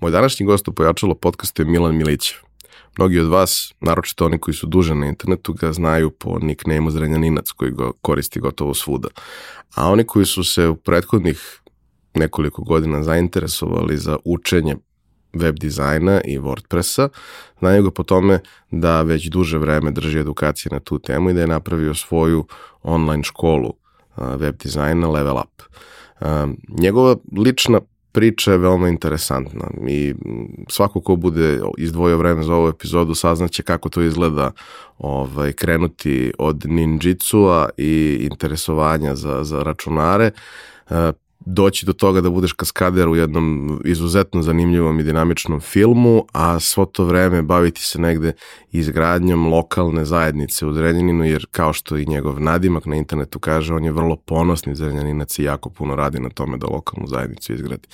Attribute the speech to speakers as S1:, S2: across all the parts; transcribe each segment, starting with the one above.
S1: Moj današnji gost u Pojačalo podcastu je Milan Milićev. Mnogi od vas, naročito oni koji su duže na internetu, ga znaju po nickname Zrenjaninac koji ga koristi gotovo svuda. A oni koji su se u prethodnih nekoliko godina zainteresovali za učenje web dizajna i WordPressa, znaju ga po tome da već duže vreme drži edukacije na tu temu i da je napravio svoju online školu web dizajna Level Up. Njegova lična priča je veoma interesantna i svako ko bude izdvojio vreme za ovu epizodu saznaće kako to izgleda ovaj, krenuti od ninjitsua i interesovanja za, za računare, doći do toga da budeš kaskader u jednom izuzetno zanimljivom i dinamičnom filmu, a svo to vreme baviti se negde izgradnjom lokalne zajednice u Zrenjaninu, jer kao što i njegov nadimak na internetu kaže, on je vrlo ponosni Zrenjaninac i jako puno radi na tome da lokalnu zajednicu izgradi.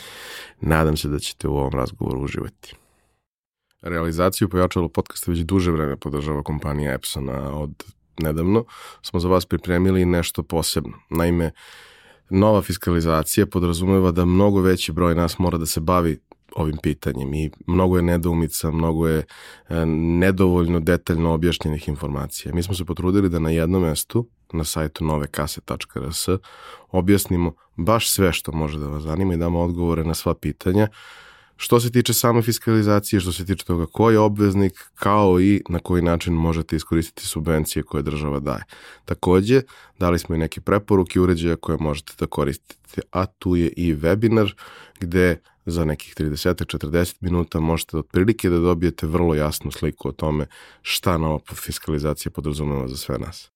S1: Nadam se da ćete u ovom razgovoru uživati. Realizaciju pojačalo podcasta već duže vreme podržava kompanija Epsona od nedavno. Smo za vas pripremili nešto posebno. Naime, nova fiskalizacija podrazumeva da mnogo veći broj nas mora da se bavi ovim pitanjem i mnogo je nedoumica, mnogo je e, nedovoljno detaljno objašnjenih informacija. Mi smo se potrudili da na jednom mestu, na sajtu novekase.rs, objasnimo baš sve što može da vas zanima i damo odgovore na sva pitanja što se tiče same fiskalizacije, što se tiče toga ko je obveznik, kao i na koji način možete iskoristiti subvencije koje država daje. Takođe, dali smo i neke preporuke uređaja koje možete da koristite, a tu je i webinar gde za nekih 30-40 minuta možete otprilike da dobijete vrlo jasnu sliku o tome šta nova fiskalizacija podrazumeva za sve nas.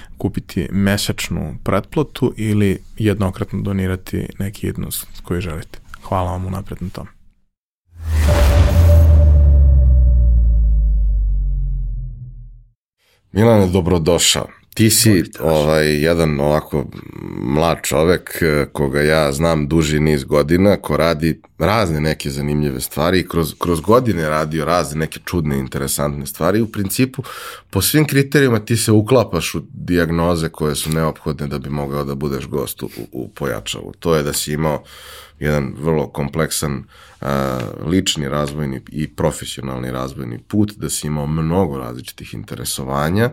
S1: kupiti mesečnu pretplatu ili jednokratno donirati neki iznos koji želite. Hvala vam unapred na tom. Milane, dobrodošao. Ti si ovaj, jedan ovako mlad čovek eh, koga ja znam duži niz godina, ko radi razne neke zanimljive stvari i kroz, kroz godine radio razne neke čudne, interesantne stvari. U principu, po svim kriterijima ti se uklapaš u diagnoze koje su neophodne da bi mogao da budeš gost u, u pojačavu. To je da si imao jedan vrlo kompleksan a, lični razvojni i profesionalni razvojni put, da si imao mnogo različitih interesovanja,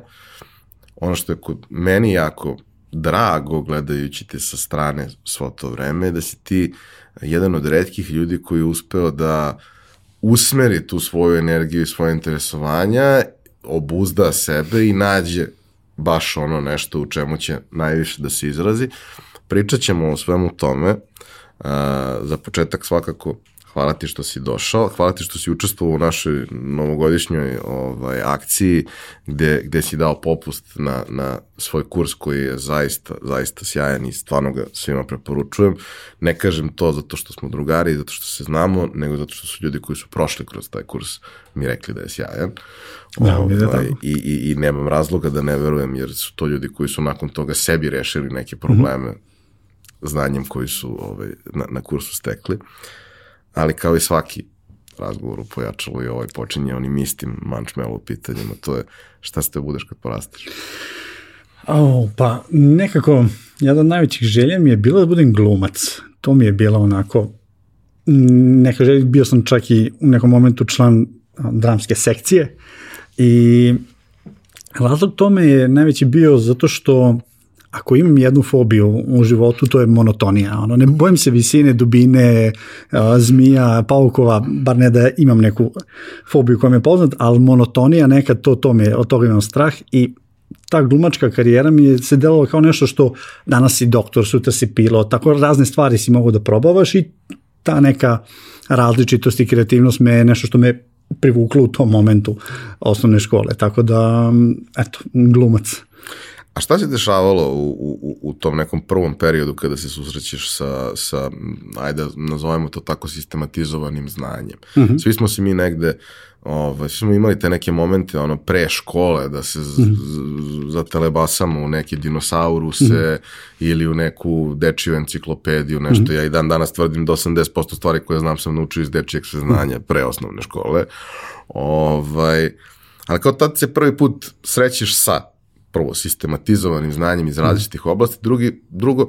S1: ono što je kod meni jako drago gledajući te sa strane svo to vreme, da si ti jedan od redkih ljudi koji je uspeo da usmeri tu svoju energiju i svoje interesovanja, obuzda sebe i nađe baš ono nešto u čemu će najviše da se izrazi. Pričat ćemo o svemu tome. za početak svakako hvala ti što si došao, hvala ti što si učestvovao u našoj novogodišnjoj ovaj, akciji gde, gde si dao popust na, na svoj kurs koji je zaista, zaista sjajan i stvarno ga svima preporučujem. Ne kažem to zato što smo drugari, zato što se znamo, nego zato što su ljudi koji su prošli kroz taj kurs mi rekli da je sjajan.
S2: Da, ovaj,
S1: i, i, I nemam razloga da ne verujem, jer su to ljudi koji su nakon toga sebi rešili neke probleme mm -hmm. znanjem koji su ovaj, na, na kursu stekli. Uh, ali kao i svaki razgovor u pojačalu i ovaj počinje onim istim mančmelo pitanjima, to je šta ste budeš kad porasteš?
S2: Oh, pa nekako, jedan od najvećih želja mi je bilo da budem glumac. To mi je bilo onako, neka želja, bio sam čak i u nekom momentu član dramske sekcije i razlog tome je najveći bio zato što ako imam jednu fobiju u životu, to je monotonija. Ono, ne bojim se visine, dubine, zmija, paukova, bar ne da imam neku fobiju koja mi je poznat, ali monotonija nekad to, to me, od toga imam strah i ta glumačka karijera mi je se delalo kao nešto što danas si doktor, sutra si pilot, tako razne stvari si mogu da probavaš i ta neka različitost i kreativnost me je nešto što me privuklo u tom momentu osnovne škole. Tako da, eto, glumac.
S1: A šta se dešavalo u, u, u tom nekom prvom periodu kada se susrećeš sa, sa ajde, nazovemo to tako, sistematizovanim znanjem? Mm -hmm. Svi smo se mi negde, ovaj, svi smo imali te neke momente, ono, pre škole, da se mm -hmm. zatelebasamo u neke dinosauruse mm -hmm. ili u neku dečiju enciklopediju, nešto. Mm -hmm. Ja i dan danas tvrdim da 80% stvari koje znam sam naučio iz dečijeg saznanja pre osnovne škole. Ovaj, ali kao tad se prvi put srećeš sa prvo sistematizovanim znanjem iz različitih oblasti, drugi, drugo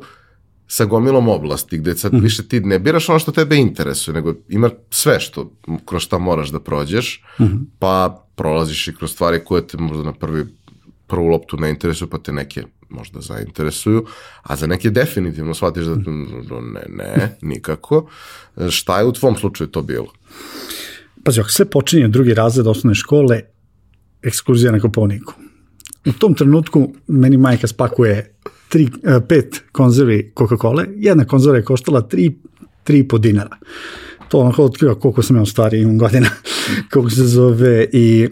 S1: sa gomilom oblasti gde sad mm. više ti ne biraš ono što tebe interesuje, nego ima sve što, kroz šta moraš da prođeš, mm -hmm. pa prolaziš i kroz stvari koje te možda na prvi, prvu loptu ne interesuju, pa te neke možda zainteresuju, a za neke definitivno shvatiš da ne, ne, nikako. Šta je u tvom slučaju to bilo?
S2: Pazi, ako sve počinje drugi razred osnovne škole, ekskurzija na Koponiku u tom trenutku meni majka spakuje tri, uh, pet konzervi Coca-Cola, jedna konzerva je koštala 3, 3,5 dinara. To onako otkriva koliko sam ja u stvari imam godina, koliko se zove i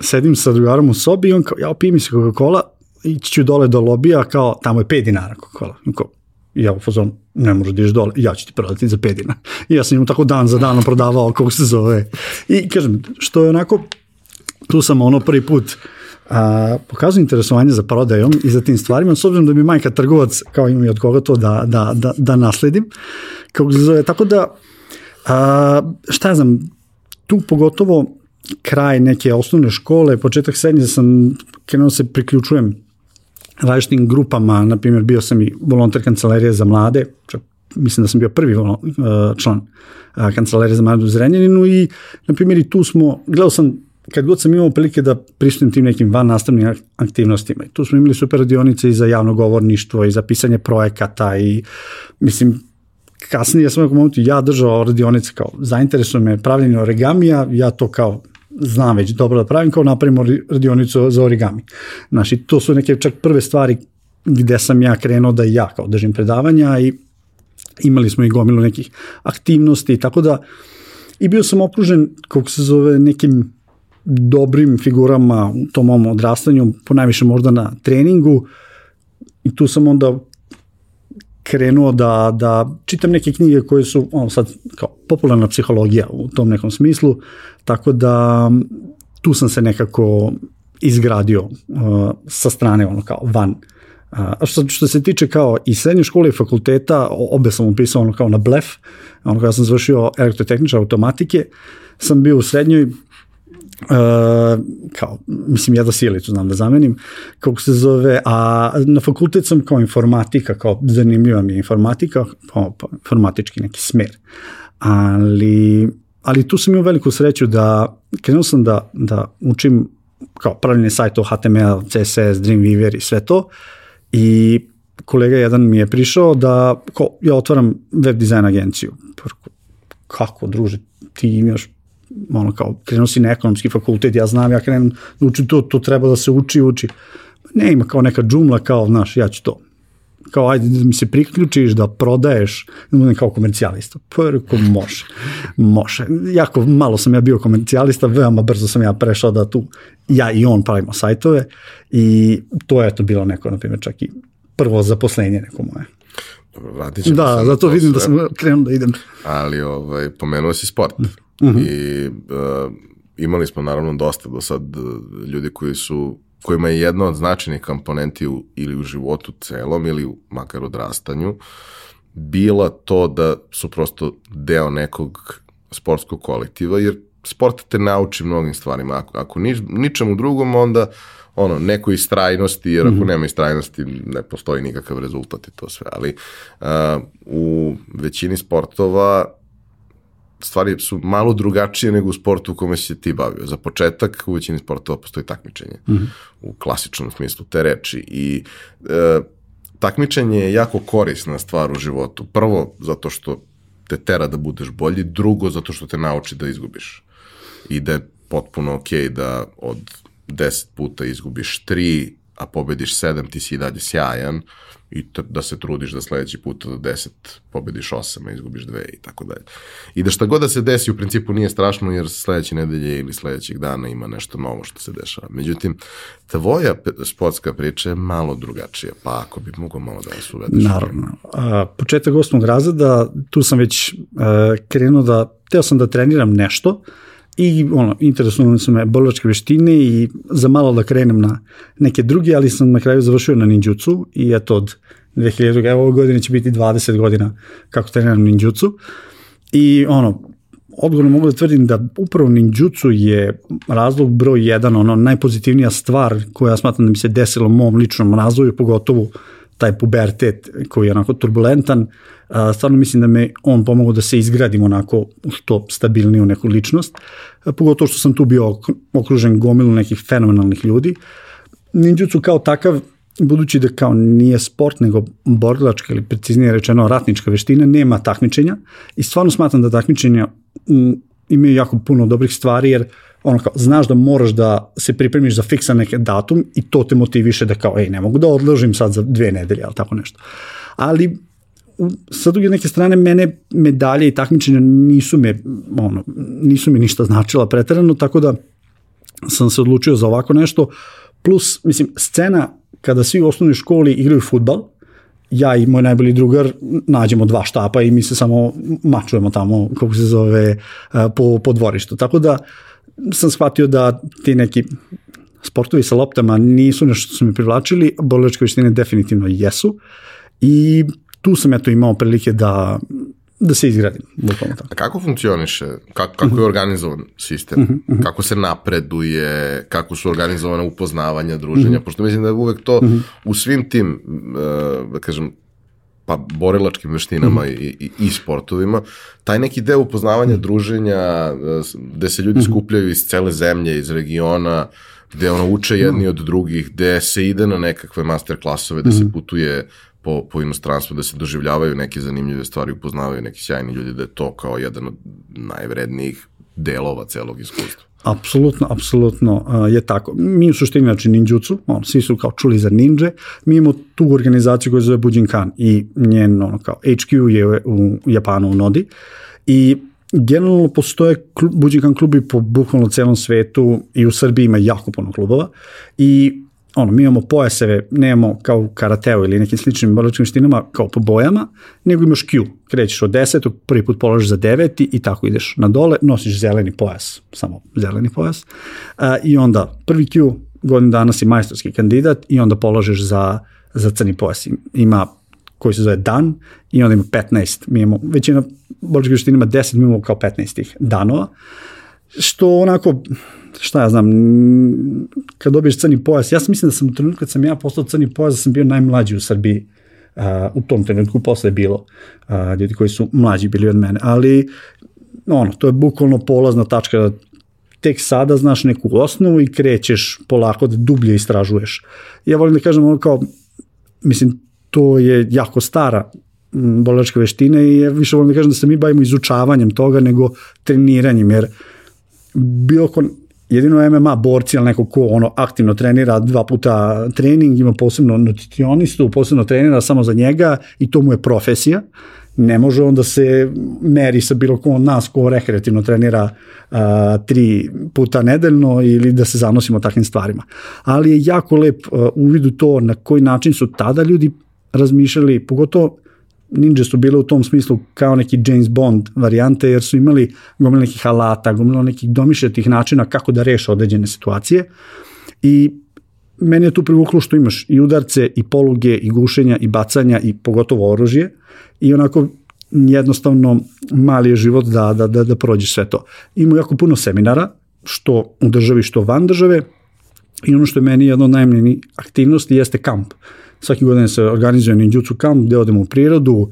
S2: sedim sa drugarom u sobi i on kao, ja opij mi se Coca-Cola, ići ću dole do lobija, kao, tamo je 5 dinara Coca-Cola. Ja u fazon, ne možeš da dole, ja ću ti prodati za 5 dinara. I ja sam im tako dan za danom prodavao kako se zove. I kažem, što je onako, tu sam ono prvi put a, pokazuju interesovanje za prodajom i za tim stvarima, s obzirom da mi majka trgovac, kao imam i od koga to da, da, da, da nasledim. Kako se zove, tako da, a, šta znam, tu pogotovo kraj neke osnovne škole, početak srednje sam krenuo se priključujem različitim grupama, na primjer bio sam i volonter kancelarije za mlade, čak mislim da sam bio prvi član kancelarije za mlade u Zrenjaninu i na primjer i tu smo, gledao sam kad god sam imao prilike da pristujem tim nekim van nastavnim aktivnostima. Tu smo imali super radionice i za javno govorništvo i za pisanje projekata i mislim kasnije sam u momentu ja držao radionice kao zainteresuje me pravljenje origamija, ja to kao znam već dobro da pravim, kao napravimo radionicu za origami. Znači, to su neke čak prve stvari gde sam ja krenuo da ja kao držim predavanja i imali smo i gomilu nekih aktivnosti, tako da i bio sam okružen, kako se zove, nekim dobrim figurama u tom mom odrastanju, ponajviše možda na treningu i tu sam onda krenuo da, da čitam neke knjige koje su ono sad kao popularna psihologija u tom nekom smislu, tako da tu sam se nekako izgradio uh, sa strane ono kao van. A što, što se tiče kao i srednje škole i fakulteta, obe sam upisao ono kao na blef, ono kada sam završio elektrotehničar automatike, sam bio u srednjoj, Uh, kao, mislim, ja da sjelicu znam da zamenim, kako se zove, a na fakultet sam kao informatika, kao zanimljiva mi je informatika, pa, pa, informatički neki smer. Ali, ali tu sam imao veliku sreću da krenuo sam da, da učim kao pravljenje sajtova HTML, CSS, Dreamweaver i sve to i kolega jedan mi je prišao da kao, ja otvaram web dizajn agenciju. Kako, druže, ti imaš ono kao, krenuo si na ekonomski fakultet, ja znam, ja krenem da učim to, to treba da se uči, uči. Ne ima kao neka džumla, kao, znaš, ja ću to. Kao, ajde da mi se priključiš, da prodaješ, da budem kao komercijalista. Prvo, može, može. Jako malo sam ja bio komercijalista, veoma brzo sam ja prešao da tu, ja i on pravimo sajtove i to je eto bilo neko, na primjer, čak i prvo zaposlenje neko moje.
S1: Dobro, vratit ćemo
S2: Da, zato vidim da sve. da sam krenuo da idem.
S1: Ali, ovaj, pomenuo si sport. Mm Mm -hmm. I uh, imali smo naravno dosta do sad uh, ljudi koji su kojima je jedna od značajnih komponenti u, ili u životu celom ili u, makar odrastanju bila to da su prosto deo nekog sportskog kolektiva, jer sport te nauči mnogim stvarima. Ako, ako nič, ničemu drugom, onda ono, neko istrajnosti, jer ako -hmm. nema istrajnosti ne postoji nikakav rezultat i to sve. Ali uh, u većini sportova stvari su malo drugačije nego u sportu u kome si ti bavio. Za početak u većini sportova postoji takmičenje mm -hmm. u klasičnom smislu te reči i e, takmičenje je jako korisna stvar u životu. Prvo zato što te tera da budeš bolji, drugo zato što te nauči da izgubiš i da je potpuno ok da od 10 puta izgubiš 3, a pobediš 7, ti si i dalje sjajan i da se trudiš da sledeći put od 10 pobediš 8, a izgubiš 2 i tako dalje. I da šta god da se desi u principu nije strašno jer sledeće nedelje ili sledećeg dana ima nešto novo što se dešava. Međutim, tvoja sportska priča je malo drugačija, pa ako bi mogo malo da vas uvedeš.
S2: Naravno. A, početak osmog razreda, tu sam već a, krenuo da, teo sam da treniram nešto, i ono, interesuju su me bolivačke veštine i za malo da krenem na neke druge, ali sam na kraju završio na ninjutsu i eto od 2000. Evo ove godine će biti 20 godina kako treniram ninjutsu i ono, odgovorno mogu da tvrdim da upravo ninjutsu je razlog broj jedan, ono najpozitivnija stvar koja smatram da mi se desila u mom ličnom razvoju, pogotovo taj pubertet koji je onako turbulentan, a, stvarno mislim da me on pomogao da se izgradim onako što stabilniju neku ličnost, a, pogotovo što sam tu bio okružen gomilu nekih fenomenalnih ljudi. Ninjutsu kao takav, budući da kao nije sport, nego borilačka ili preciznije rečeno ratnička veština, nema takmičenja i stvarno smatram da takmičenja imaju jako puno dobrih stvari, jer ono kao, znaš da moraš da se pripremiš za fiksan neki datum i to te motiviše da kao, ej, ne mogu da odložim sad za dve nedelje, ali tako nešto. Ali sa druge neke strane mene medalje i takmičenja nisu me ono nisu mi ništa značila preterano tako da sam se odlučio za ovako nešto plus mislim scena kada svi u osnovnoj školi igraju fudbal ja i moj najbolji drugar nađemo dva štapa i mi se samo mačujemo tamo kako se zove po, po dvorištu tako da sam shvatio da ti neki sportovi sa loptama nisu nešto što su mi privlačili, bolilačke veštine definitivno jesu i tu sam eto imao prilike da da se izgradim.
S1: Tako. A kako funkcioniše, kako, kako je organizovan sistem, uh -huh, uh -huh. kako se napreduje, kako su organizovane upoznavanja, druženja, uh -huh. pošto mislim da je uvek to uh -huh. u svim tim, uh, da kažem, pa borilačkim veštinama uh -huh. i, i, i sportovima, taj neki deo upoznavanja, -huh. druženja, gde se ljudi uh -huh. skupljaju iz cele zemlje, iz regiona, gde ono uče jedni od drugih, gde se ide na nekakve master klasove, gde se putuje po, po inostranstvu, da se doživljavaju neke zanimljive stvari, upoznavaju neki sjajni ljudi, da je to kao jedan od najvrednijih delova celog iskustva.
S2: Apsolutno, apsolutno je tako. Mi u suštini, znači ninjutsu, on, svi su kao čuli za ninja, mi imamo tu organizaciju koja se zove Bujinkan i njen ono, kao HQ je u Japanu u Nodi i generalno postoje klub, Bujinkan klubi po bukvalno celom svetu i u Srbiji ima jako puno klubova i ono, mi imamo pojaseve, nemamo kao u karateu ili nekim sličnim borilačkim štinama kao po bojama, nego imaš Q, krećeš od desetog, prvi put položiš za deveti i tako ideš na dole, nosiš zeleni pojas, samo zeleni pojas, uh, i onda prvi Q, godin dana si majstorski kandidat i onda položiš za, za crni pojas. Ima koji se zove dan i onda ima 15, mi imamo, većina borilačkih ština ima 10, mi imamo kao 15 tih danova, što onako šta ja znam, kad dobiješ crni pojas, ja sam mislim da sam u trenutku kad sam ja postao crni pojas, da sam bio najmlađi u Srbiji, uh, u tom trenutku posle je bilo uh, ljudi koji su mlađi bili od mene, ali ono, to je bukvalno polazna tačka da tek sada znaš neku osnovu i krećeš polako da dublje istražuješ. Ja volim da kažem ono kao, mislim, to je jako stara bolilačka veština i ja više volim da kažem da se mi bavimo izučavanjem toga nego treniranjem, jer bilo ko, jedino MMA borci ili neko ko ono aktivno trenira dva puta trening, ima posebno nutricionistu, posebno trenira samo za njega i to mu je profesija. Ne može on da se meri sa bilo ko od nas ko rekreativno trenira a, tri puta nedeljno ili da se zanosimo takvim stvarima. Ali je jako lep a, to na koji način su tada ljudi razmišljali, pogotovo Ninja su bile u tom smislu kao neki James Bond varijante, jer su imali gomilo nekih alata, gomilo nekih domišljatih načina kako da reše određene situacije. I meni je tu privuklo što imaš i udarce, i poluge, i gušenja, i bacanja, i pogotovo oružje. I onako jednostavno mali je život da, da, da, da prođeš sve to. Ima jako puno seminara, što u državi, što van države, i ono što je meni jedna od najmljenijih aktivnosti jeste kamp. Svaki godin se organizuje ninjutsu kamp gde odemo u prirodu,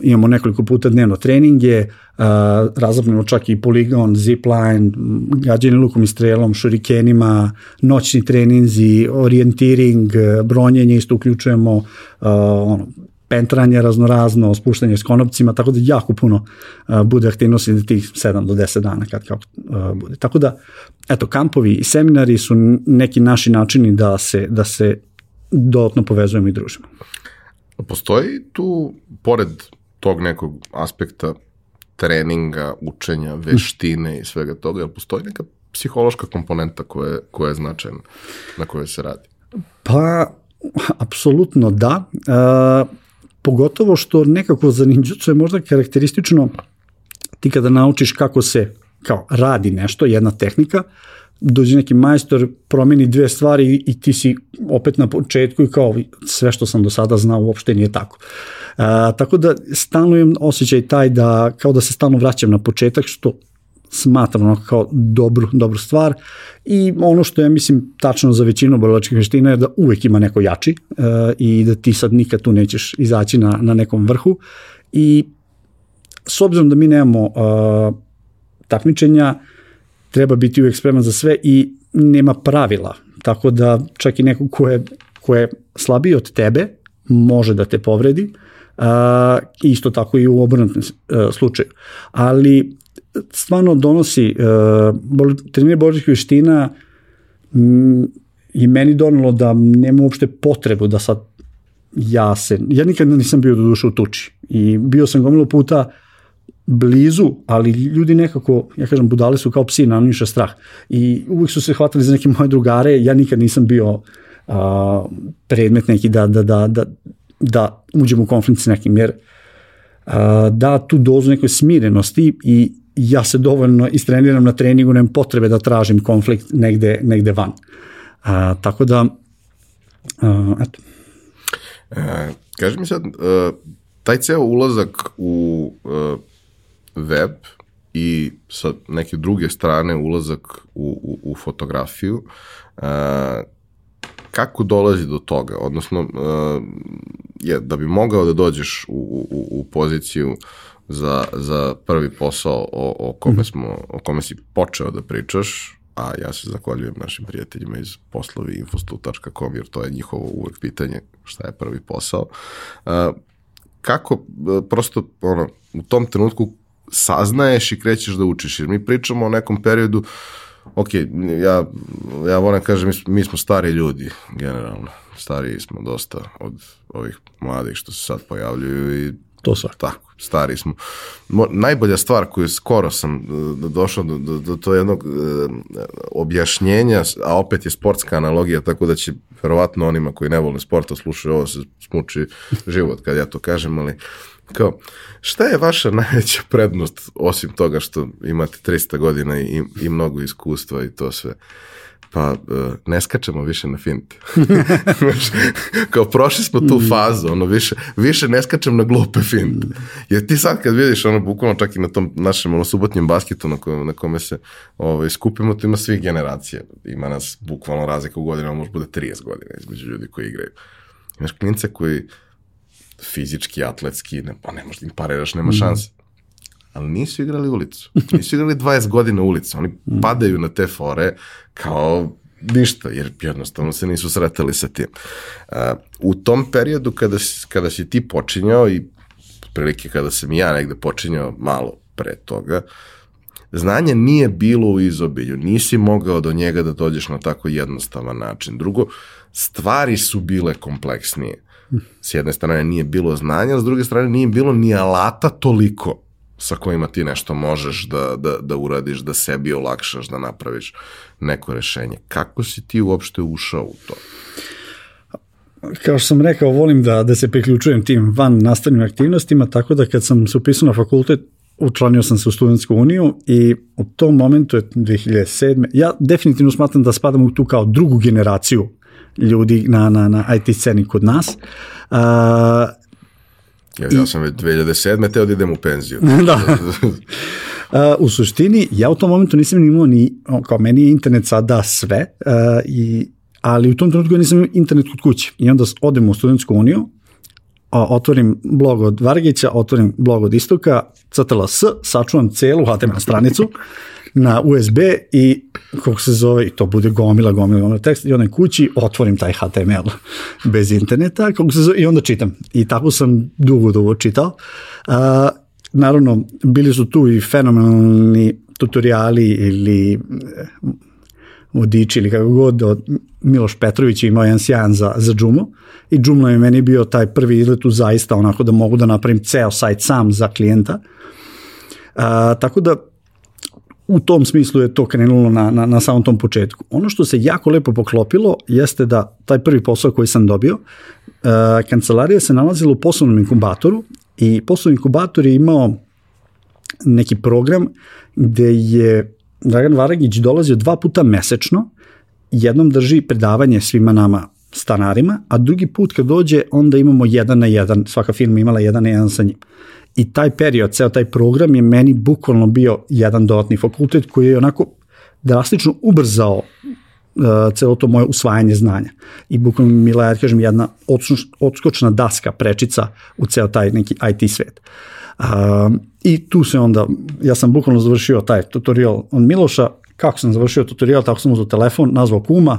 S2: imamo nekoliko puta dnevno treninge, uh, razapnemo čak i poligon, zipline, gađanje lukom i strelom, šurikenima, noćni treninzi, orijentiring, bronjenje isto uključujemo, uh, ono, pentranje raznorazno, spuštanje s konopcima, tako da jako puno uh, bude aktivnosti za tih 7 do 10 dana kad kako bude. Tako da, eto, kampovi i seminari su neki naši načini da se, da se dodatno povezujemo i družimo.
S1: Postoji tu, pored tog nekog aspekta treninga, učenja, veštine i svega toga, jel postoji neka psihološka komponenta koja koja je značajna, na kojoj se radi?
S2: Pa, apsolutno da. E, pogotovo što nekako za ninjutsu je možda karakteristično ti kada naučiš kako se kao radi nešto, jedna tehnika, dođe neki majstor, promeni dve stvari i ti si opet na početku i kao sve što sam do sada znao uopšte nije tako. E, tako da stalno imam osjećaj taj da kao da se stalno vraćam na početak što smatram ono kao dobru, dobru stvar i ono što je mislim tačno za većinu borilačkih veština je da uvek ima neko jači e, i da ti sad nikad tu nećeš izaći na, na nekom vrhu i s obzirom da mi nemamo e, takmičenja, treba biti uvek spreman za sve i nema pravila, tako da čak i neko ko je, ko je slabiji od tebe može da te povredi, uh, isto tako i u obrnutom uh, slučaju. Ali stvarno donosi, uh, trener božićkih veština m, i meni donelo da nema uopšte potrebu da sad ja se, ja nikad nisam bio do duše u tuči i bio sam gomilo puta blizu, ali ljudi nekako, ja kažem, budale su kao psi, naniše strah. I uvijek su se hvatali za neke moje drugare, ja nikad nisam bio a, predmet neki da, da, da, da, da uđem u konflikt s nekim, jer a, da tu dozu nekoj smirenosti i ja se dovoljno istreniram na treningu, nemam potrebe da tražim konflikt negde, negde van. A, tako da, a, eto.
S1: E, kaži mi sad, uh, taj ceo ulazak u uh, web i sa neke druge strane ulazak u, u, u fotografiju, uh, kako dolazi do toga? Odnosno, uh, je, da bi mogao da dođeš u, u, u poziciju za, za prvi posao o, o, kome mhm. smo, o kome si počeo da pričaš, a ja se zahvaljujem našim prijateljima iz poslovi infostu.com, jer to je njihovo uvek pitanje šta je prvi posao. Uh, kako, prosto, ono, u tom trenutku saznaješ i krećeš da učiš, jer mi pričamo o nekom periodu, ok, ja, ja volim da kažem, mi, mi smo stari ljudi, generalno, stariji smo dosta od ovih mladih što se sad pojavljuju i
S2: to sve.
S1: Tako, stari smo. Mo, najbolja stvar koju skoro sam uh, došao do, do, do to jednog uh, objašnjenja, a opet je sportska analogija, tako da će verovatno onima koji ne vole sporta slušaju ovo se smuči život kad ja to kažem, ali kao, šta je vaša najveća prednost osim toga što imate 300 godina i, i mnogo iskustva i to sve? pa uh, ne skačemo više na finte. kao prošli smo tu fazu, ono više, više ne skačem na glupe finte. Jer ti sad kad vidiš ono bukvalno čak i na tom našem ono, subotnjem basketu na, kome, na kome se ovaj, skupimo, to ima svih generacija. Ima nas bukvalno razlika u godinama, može bude 30 godina između ljudi koji igraju. Imaš klince koji fizički, atletski, ne, pa ne možda im pariraš, nema šanse. Ali nisu igrali ulicu. Nisu igrali 20 godina ulicu. Oni padaju na te fore kao ništa, jer jednostavno se nisu sretali sa tim. Uh, u tom periodu kada, kada si ti počinjao i prilike kada sam i ja negde počinjao malo pre toga, znanje nije bilo u izobilju, nisi mogao do njega da dođeš na tako jednostavan način. Drugo, stvari su bile kompleksnije. S jedne strane nije bilo znanja, s druge strane nije bilo ni alata toliko sa kojima ti nešto možeš da, da, da uradiš, da sebi olakšaš, da napraviš neko rešenje. Kako si ti uopšte ušao u to?
S2: Kao što sam rekao, volim da, da se priključujem tim van nastavnim aktivnostima, tako da kad sam se upisao na fakultet, učlanio sam se u studentsku uniju i u tom momentu je 2007. Ja definitivno smatram da spadam u tu kao drugu generaciju ljudi na, na, na IT sceni kod nas. Uh,
S1: ja, ja sam već 2007. teo da idem u penziju.
S2: da. Uh, u suštini, ja u tom momentu nisam imao ni, kao meni je internet sada sve, uh, i, ali u tom trenutku ja nisam imao internet kod kuće. I onda odem u studentsku uniju, otvorim blog od Vargića, otvorim blog od Istoka, CTLS, sačuvam celu HTML stranicu, na USB i kako se zove, i to bude gomila, gomila, gomila tekst, i onda kući otvorim taj HTML bez interneta, kako se zove, i onda čitam. I tako sam dugo, dugo čitao. Uh, naravno, bili su tu i fenomenalni tutoriali ili vodiči ili kako god, od Miloš Petrović je imao jedan sjajan za, za Joomla i Joomla je meni bio taj prvi izlet u zaista onako da mogu da napravim ceo sajt sam za klijenta. A, tako da u tom smislu je to krenulo na, na, na samom tom početku. Ono što se jako lepo poklopilo jeste da taj prvi posao koji sam dobio, uh, kancelarija se nalazila u poslovnom inkubatoru i poslovni inkubator je imao neki program gde je Dragan Varagić dolazio dva puta mesečno, jednom drži predavanje svima nama stanarima, a drugi put kad dođe onda imamo jedan na jedan, svaka firma imala jedan na jedan sa njim. I taj period, ceo taj program je meni bukvalno bio jedan dodatni fakultet koji je onako drastično ubrzao celo to moje usvajanje znanja. I bukvalno mi je, kažem, jedna odskočna daska, prečica u ceo taj neki IT svet. Uh, I tu se onda, ja sam bukvalno završio taj tutorial od Miloša, kako sam završio tutorial, tako sam uzao telefon, nazvao kuma,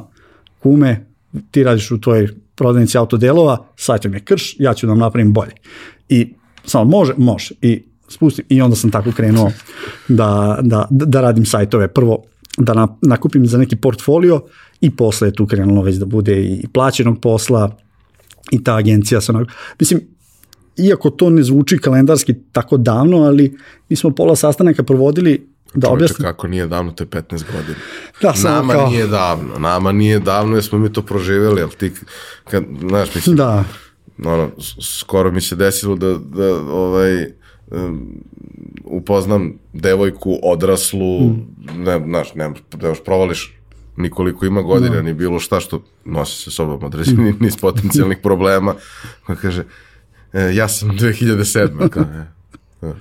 S2: kume, ti radiš u tvojoj prodavnici autodelova, sajte me krš, ja ću da napravim bolje. I samo može, može. I spustim, i onda sam tako krenuo da, da, da radim sajtove. Prvo da na, nakupim za neki portfolio i posle je tu krenulo već da bude i plaćenog posla i ta agencija sa mislim, iako to ne zvuči kalendarski tako davno, ali mi smo pola sastanaka provodili da objasnim.
S1: kako nije davno, to je 15 godina. Da, nama kao... nije davno, nama nije davno jer smo mi to proživjeli, ali ti, kad, znaš, mislim, da. ono, skoro mi se desilo da, da ovaj, um, upoznam devojku odraslu, mm. ne, znaš, ne, da još provališ nikoliko ima godina, no. Da. ni bilo šta što nosi sa sobom određeni mm. niz potencijalnih problema, koja kaže, e, ja sam 2007. Kao, e, e.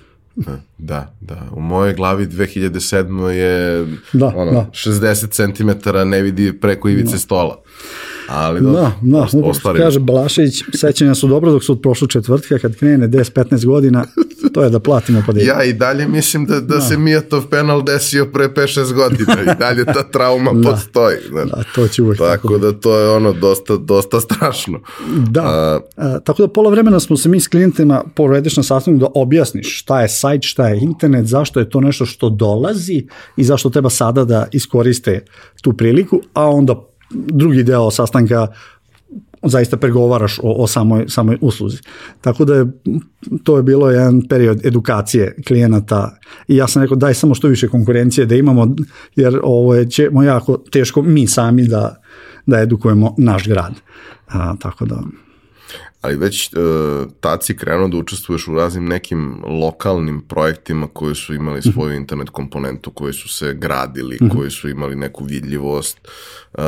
S1: Da, da. U mojoj glavi 2007. je da, ono, da. 60 cm ne vidi preko ivice da. stola. Ali
S2: da, da, da ostvari. kaže Balašević, sećanja su dobro dok su od prošlog četvrtka, kad krene 10-15 godina, to je da platimo pa da
S1: Ja i dalje mislim da, da, da. se Mijatov penal desio pre 5-6 godina i dalje ta trauma da. postoji. Da,
S2: da, to će uvek
S1: tako. Tako da to je ono dosta, dosta strašno.
S2: Da, A, A, tako da pola vremena smo se mi s klijentima poredeš na sastanku da objasniš šta je sajt, šta je internet, zašto je to nešto što dolazi i zašto treba sada da iskoriste tu priliku, a onda drugi deo sastanka zaista pregovaraš o, o samoj, samoj usluzi. Tako da je, to je bilo jedan period edukacije klijenata i ja sam rekao daj samo što više konkurencije da imamo, jer ovo je ćemo jako teško mi sami da, da edukujemo naš grad. A, tako da...
S1: Ali već uh, tad si krenuo da učestvuješ u raznim nekim lokalnim projektima koji su imali mhm. svoju internet komponentu, koji su se gradili, mm -hmm. koji su imali neku vidljivost. Uh,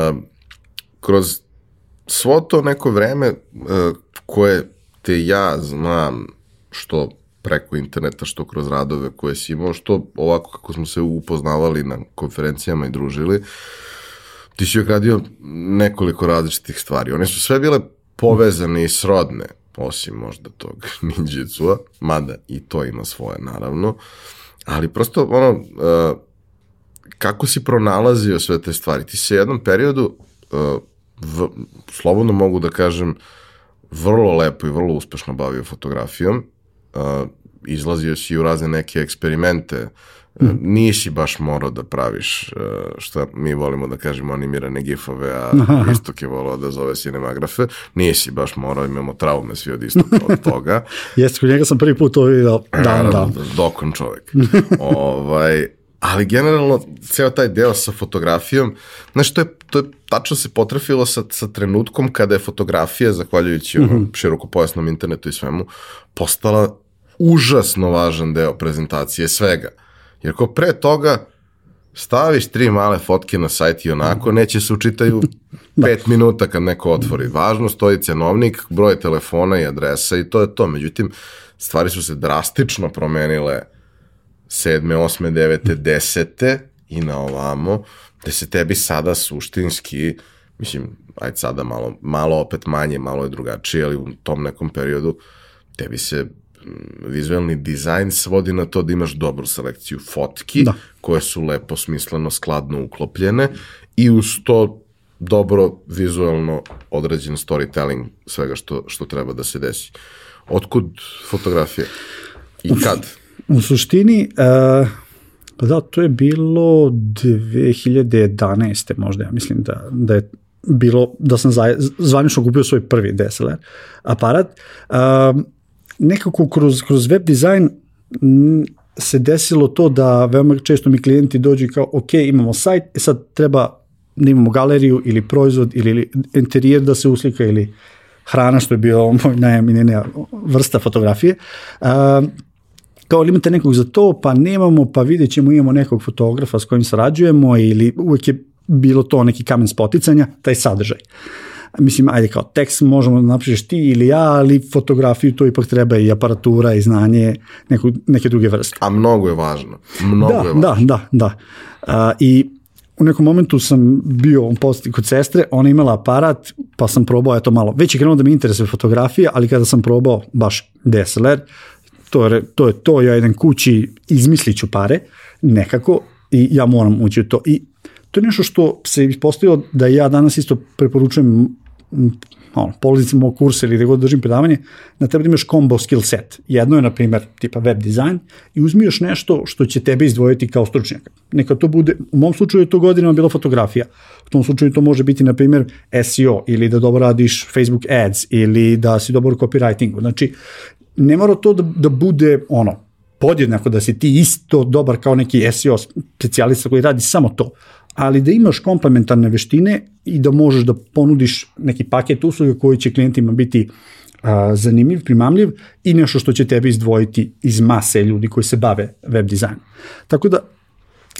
S1: kroz svo to neko vreme uh, koje te ja znam što preko interneta, što kroz radove koje si imao, što ovako kako smo se upoznavali na konferencijama i družili, ti si uvijek radio nekoliko različitih stvari. One su sve bile povezane i srodne, osim možda tog ninjitsua, mada i to ima svoje naravno, ali prosto ono, uh, kako si pronalazio sve te stvari? Ti se u jednom periodu uh, v, slobodno mogu da kažem, vrlo lepo i vrlo uspešno bavio fotografijom. Uh, izlazio si u razne neke eksperimente, Mm. nisi baš morao da praviš što mi volimo da kažemo animirane gifove, a. Istok je volao da zove cinemagrafe. Nisi baš morao, imamo traume svi od Istoka od toga.
S2: Jeste, kod njega sam prvi put to vidio. Da, da.
S1: Dokon čovek. ovaj, ali generalno ceo taj deo sa fotografijom, znaš, to je, to je tačno se potrefilo sa, sa trenutkom kada je fotografija, zahvaljujući mm -hmm. širokopojasnom internetu i svemu, postala užasno važan deo prezentacije svega. Jer ko pre toga staviš tri male fotke na sajt i onako, mhm. neće se učitaju da. pet minuta kad neko otvori. Važno stoji cenovnik, broj telefona i adresa i to je to. Međutim, stvari su se drastično promenile sedme, osme, devete, desete i na ovamo, gde se tebi sada suštinski, mislim, ajde sada malo, malo opet manje, malo je drugačije, ali u tom nekom periodu tebi se vizualni dizajn svodi na to da imaš dobru selekciju fotki, da. koje su lepo, smisleno, skladno uklopljene i uz to dobro vizualno odrađen storytelling svega što, što treba da se desi. Otkud fotografija? I kad?
S2: U suštini, uh, da, to je bilo 2011. možda, ja mislim da, da je bilo, da sam zvanično kupio svoj prvi DSLR aparat. Um, nekako kroz, kroz web dizajn se desilo to da veoma često mi klijenti dođu kao, ok, imamo sajt, e sad treba da imamo galeriju ili proizvod ili interijer da se uslika ili hrana, što je bio moj najminenija vrsta fotografije. Uh, kao li imate nekog za to, pa nemamo, pa vidjet ćemo, imamo nekog fotografa s kojim sarađujemo ili uvek je bilo to neki kamen spoticanja, taj sadržaj. Mislim, ajde kao tekst možemo da napišeš ti ili ja, ali fotografiju to ipak treba i aparatura i znanje neku, neke druge vrste.
S1: A mnogo je važno. Mnogo
S2: da,
S1: je važno.
S2: Da, da, da. A, I u nekom momentu sam bio u posti kod sestre, ona imala aparat, pa sam probao eto malo. Već je krenuo da mi interesuje fotografija, ali kada sam probao baš DSLR, to to, je to ja idem kući, izmislit ću pare, nekako, i ja moram ući u to. I to je nešto što se ispostavilo da ja danas isto preporučujem ono, polaznicima mog kursa ili gde god držim predavanje, da treba da imaš combo skill set. Jedno je, na primer, tipa web dizajn i uzmi još nešto što će tebe izdvojiti kao stručnjaka. Neka to bude, u mom slučaju je to godinama bila fotografija. U tom slučaju to može biti, na primer, SEO ili da dobro radiš Facebook ads ili da si dobar u copywritingu. Znači, ne mora to da, da bude ono, podjednako da si ti isto dobar kao neki SEO specijalista koji radi samo to, ali da imaš komplementarne veštine i da možeš da ponudiš neki paket usluga koji će klijentima biti a, zanimljiv, primamljiv i nešto što će tebe izdvojiti iz mase ljudi koji se bave web dizajnom. Tako da,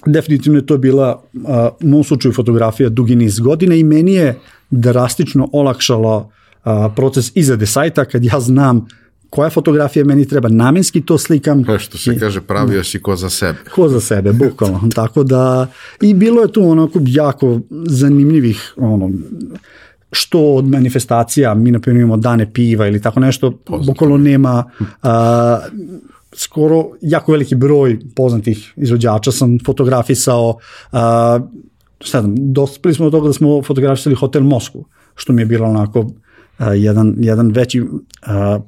S2: definitivno je to bila a, u mom slučaju fotografija dugi niz godina i meni je drastično olakšala a, proces izrade sajta kad ja znam koja fotografija meni treba, namenski to slikam.
S1: E što se I, kaže, pravio si ko za sebe.
S2: Ko za sebe, bukvalno. Tako da, i bilo je tu onako jako zanimljivih, ono, što od manifestacija, mi na primjer imamo dane piva ili tako nešto, Poznato. bukvalno nema a, skoro jako veliki broj poznatih izvođača sam fotografisao, a, šta znam, dospili smo do toga da smo fotografisali hotel Moskvu, što mi je bilo onako jedan, jedan veći uh,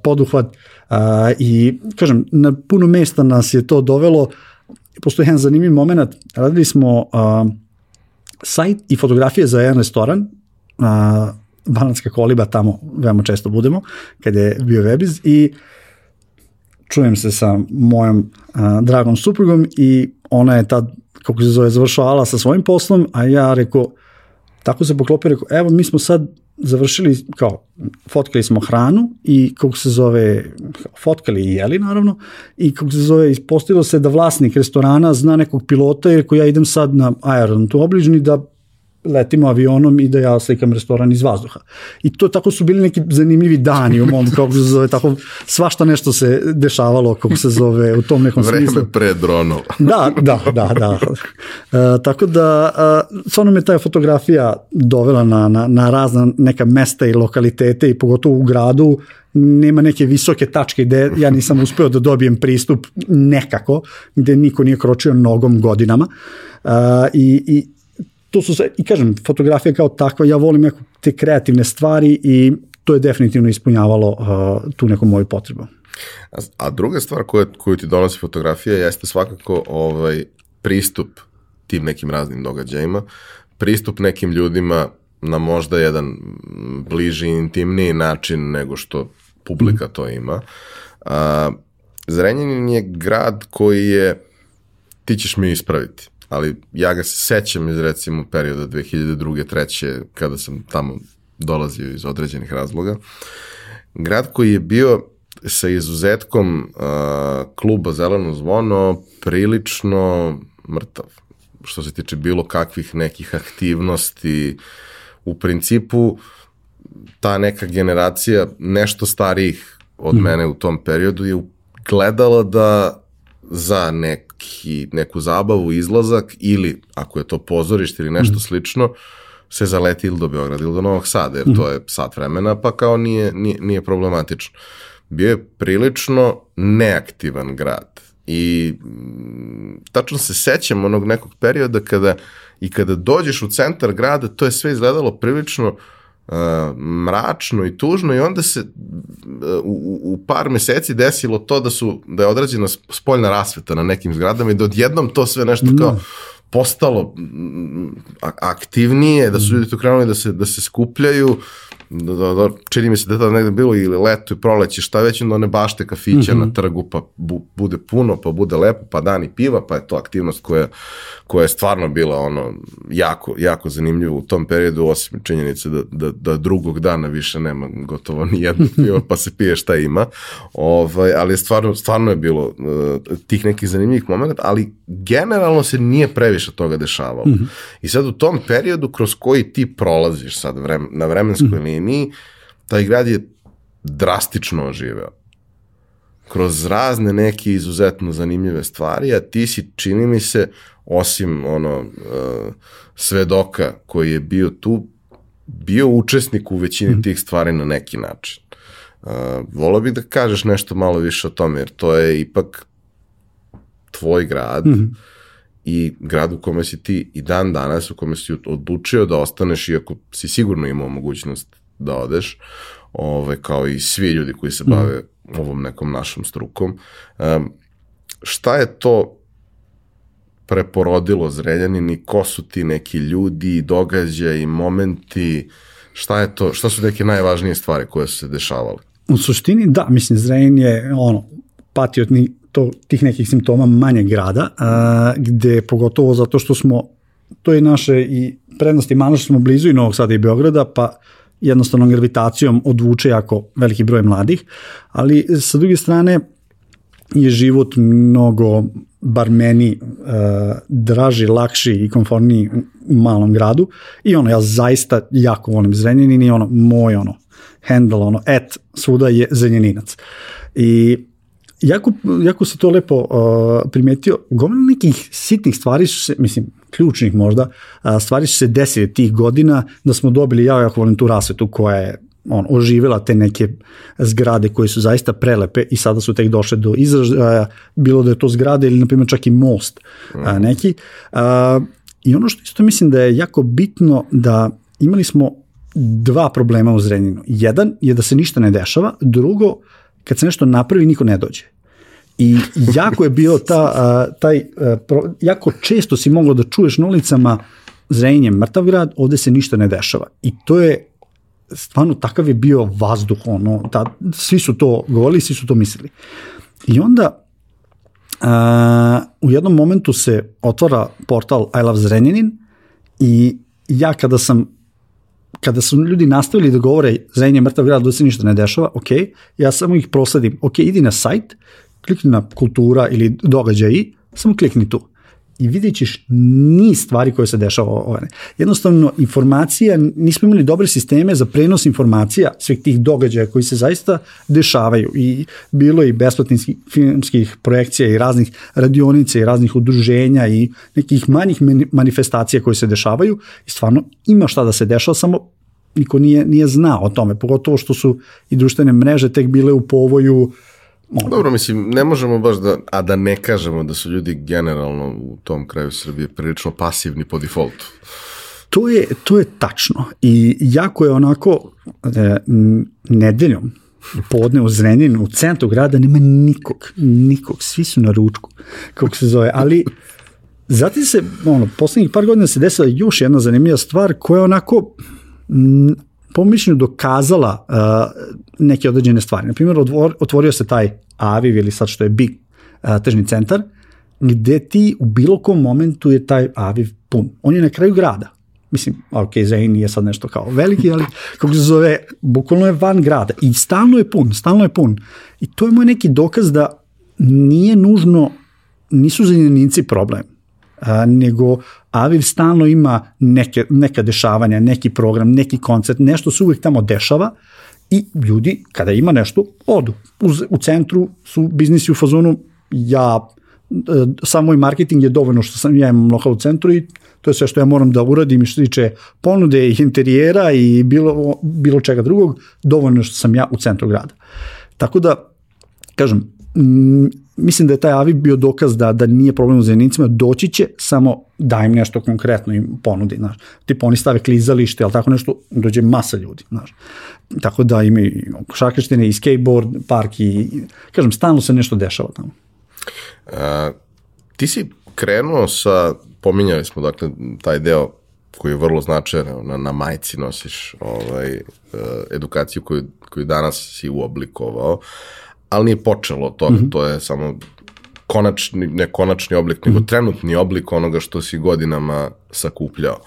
S2: poduhvat uh, i kažem, na puno mesta nas je to dovelo, postoji jedan zanimljiv moment, radili smo uh, sajt i fotografije za jedan restoran, uh, Banatska koliba, tamo veoma često budemo, kada je bio Webiz i čujem se sa mojom uh, dragom suprugom i ona je tad, kako se zove, završavala sa svojim poslom, a ja rekao, tako se poklopio, rekao, evo mi smo sad završili, kao, fotkali smo hranu i kako se zove, fotkali i jeli naravno, i kako se zove, ispostavilo se da vlasnik restorana zna nekog pilota, jer ko ja idem sad na aerodrom tu obližni da letimo avionom i da ja slikam restoran iz vazduha. I to tako su bili neki zanimljivi dani u mom, kako se zove, tako svašta nešto se dešavalo, kako se zove, u tom nekom
S1: Vreme
S2: smislu.
S1: Vreme pre dronova.
S2: da, da, da, da. E, tako da, e, stvarno me ta fotografija dovela na, na, na razna neka mesta i lokalitete i pogotovo u gradu nema neke visoke tačke gde ja nisam uspeo da dobijem pristup nekako, gde niko nije kročio nogom godinama. Uh, i, i to su sve, i kažem, fotografija kao takva, ja volim neko, te kreativne stvari i to je definitivno ispunjavalo uh, tu neku moju potrebu.
S1: A, a druga stvar koju, koju ti donosi fotografija jeste svakako ovaj pristup tim nekim raznim događajima, pristup nekim ljudima na možda jedan bliži, intimniji način nego što publika to ima. A, Zrenjanin je grad koji je, ti ćeš mi ispraviti, ali ja ga se sećam iz recimo perioda 2002. treće kada sam tamo dolazio iz određenih razloga. Grad koji je bio sa izuzetkom uh, kluba Zeleno zvono prilično mrtav što se tiče bilo kakvih nekih aktivnosti. U principu ta neka generacija nešto starijih od mm. mene u tom periodu je gledala da za neki, neku zabavu, izlazak ili ako je to pozorište ili nešto mm. slično, se zaleti ili do Beograda ili do Novog Sada, jer mm. to je sat vremena, pa kao nije, nije, nije problematično. Bio je prilično neaktivan grad i mm, tačno se sećam onog nekog perioda kada i kada dođeš u centar grada, to je sve izgledalo prilično uh, mračno i tužno i onda se uh, u, u par meseci desilo to da su da je odrađena spoljna rasveta na nekim zgradama i da odjednom to sve nešto kao no. postalo aktivnije, da su ljudi tu krenuli da se, da se skupljaju, da, da, da, čini mi se da je tada negde bilo ili leto i proleće, šta već, onda one bašte kafića mm -hmm. na trgu, pa bu, bude puno, pa bude lepo, pa dan i piva, pa je to aktivnost koja, koja je stvarno bila ono jako, jako zanimljiva u tom periodu, osim činjenice da, da, da drugog dana više nema gotovo ni jedno pivo, pa se pije šta ima, ovaj, ali stvarno, stvarno je bilo uh, tih nekih zanimljivih momenta, ali generalno se nije previše toga dešavalo. Mm -hmm. I sad u tom periodu kroz koji ti prolaziš sad vrem, na vremenskoj mm -hmm liniji, taj grad je drastično oživeo. Kroz razne neke izuzetno zanimljive stvari, a ti si, čini mi se, osim ono uh, svedoka koji je bio tu, bio učesnik u većini mm. tih stvari na neki način. Uh, volao bih da kažeš nešto malo više o tome, jer to je ipak tvoj grad mm. i grad u kome si ti i dan danas u kome si odlučio da ostaneš iako si sigurno imao mogućnost da odeš, ove, kao i svi ljudi koji se bave mm. ovom nekom našom strukom. Um, šta je to preporodilo Zrenjanin i ko su ti neki ljudi, događaji, momenti, šta je to, šta su neke najvažnije stvari koje su se dešavale?
S2: U suštini da, mislim Zrenjanin je ono, pati od ni, to, tih nekih simptoma manje grada, a, gde pogotovo zato što smo, to je naše i prednosti malo što smo blizu i Novog Sada i Beograda, pa jednostavnom gravitacijom odvuče jako veliki broj mladih, ali sa druge strane je život mnogo, bar meni, uh, draži, lakši i konforniji u malom gradu i ono, ja zaista jako volim Zrenjanin i ono, moj ono, handle, ono, et, svuda je Zrenjaninac. I jako, jako se to lepo uh, primetio, gomila nekih sitnih stvari se, mislim, ključnih možda, stvari su se desile tih godina da smo dobili, ja jako volim tu rasvetu koja je on, oživela te neke zgrade koje su zaista prelepe i sada su tek došle do izražaja, bilo da je to zgrade ili na primjer čak i most mm. neki. A, I ono što isto mislim da je jako bitno da imali smo dva problema u Zrenjinu. Jedan je da se ništa ne dešava, drugo kad se nešto napravi, niko ne dođe. I jako je bio ta, taj, jako često si mogao da čuješ na ulicama Zrenje mrtav grad, ovde se ništa ne dešava. I to je stvarno takav je bio vazduh, ono, ta, svi su to govorili, svi su to mislili. I onda a, u jednom momentu se otvara portal I Love Zrenjanin i ja kada sam kada su ljudi nastavili da govore Zrenje mrtav grad, da se ništa ne dešava, ok, ja samo ih prosadim, ok, idi na sajt, klikni na kultura ili događaji, samo klikni tu i vidjet ćeš niz stvari koje se dešava ovane. Jednostavno, informacija, nismo imali dobre sisteme za prenos informacija svih tih događaja koji se zaista dešavaju i bilo i besplatnih filmskih projekcija i raznih radionica i raznih udruženja i nekih manjih manifestacija koje se dešavaju i stvarno ima šta da se dešava, samo niko nije, nije znao o tome, pogotovo što su i društvene mreže tek bile u povoju uh,
S1: Mogu. Dobro, mislim, ne možemo baš da, a da ne kažemo da su ljudi generalno u tom kraju Srbije prilično pasivni po defaultu.
S2: To je, to je tačno i jako je onako e, nedeljom podne u Zrenjaninu, u centru grada nema nikog, nikog, svi su na ručku, kako se zove, ali zatim se, ono, poslednjih par godina se desila još jedna zanimljiva stvar koja je onako po mišljenju dokazala uh, neke određene stvari. Naprimjer, otvorio se taj Aviv ili sad što je Big uh, tržni centar, gde ti u bilo kom momentu je taj Aviv pun. On je na kraju grada. Mislim, ok, Zain nije sad nešto kao veliki, ali kako se zove, bukvalno je van grada i stalno je pun, stalno je pun. I to je moj neki dokaz da nije nužno, nisu zanjenici problem, a, nego Aviv stalno ima neke, neka dešavanja, neki program, neki koncert, nešto se uvek tamo dešava i ljudi kada ima nešto odu. U, u centru su biznisi u fazonu ja e, sam moj marketing je dovoljno što sam ja imam lokal u centru i to je sve što ja moram da uradim i što tiče ponude i interijera i bilo, bilo čega drugog, dovoljno što sam ja u centru grada. Tako da, kažem, mislim da je taj Avi bio dokaz da, da nije problem u zelenicima, doći će, samo da im nešto konkretno im ponudi, znaš. Tipa oni stave klizalište, ali tako nešto, dođe masa ljudi, znaš. Tako da ima i šakrštine i skateboard park i, kažem, stalno se nešto dešava tamo.
S1: A, ti si krenuo sa, pominjali smo dakle taj deo koji je vrlo značajan, na, na majici nosiš ovaj, uh, edukaciju koju, koju danas si uoblikovao, ali nije počelo to, mm -hmm. to je samo konačni, ne konačni oblik, nego mm -hmm. trenutni oblik onoga što si godinama sakupljao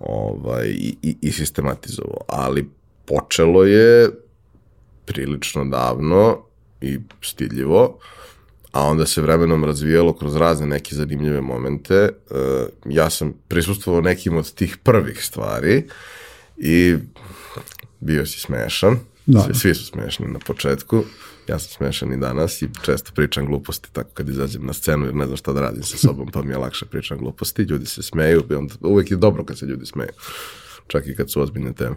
S1: ovaj, i, i, i sistematizovao. Ali počelo je prilično davno i stidljivo, a onda se vremenom razvijalo kroz razne neke zanimljive momente. Uh, ja sam prisustvovao nekim od tih prvih stvari i bio si smešan. Da. Svi, svi su smešni na početku. Ja sam smešan i danas i često pričam gluposti tako kad izađem na scenu jer ne znam šta da radim sa sobom pa mi je lakše pričam gluposti. Ljudi se smeju onda uvek je dobro kad se ljudi smeju. Čak i kad su ozbiljne teme.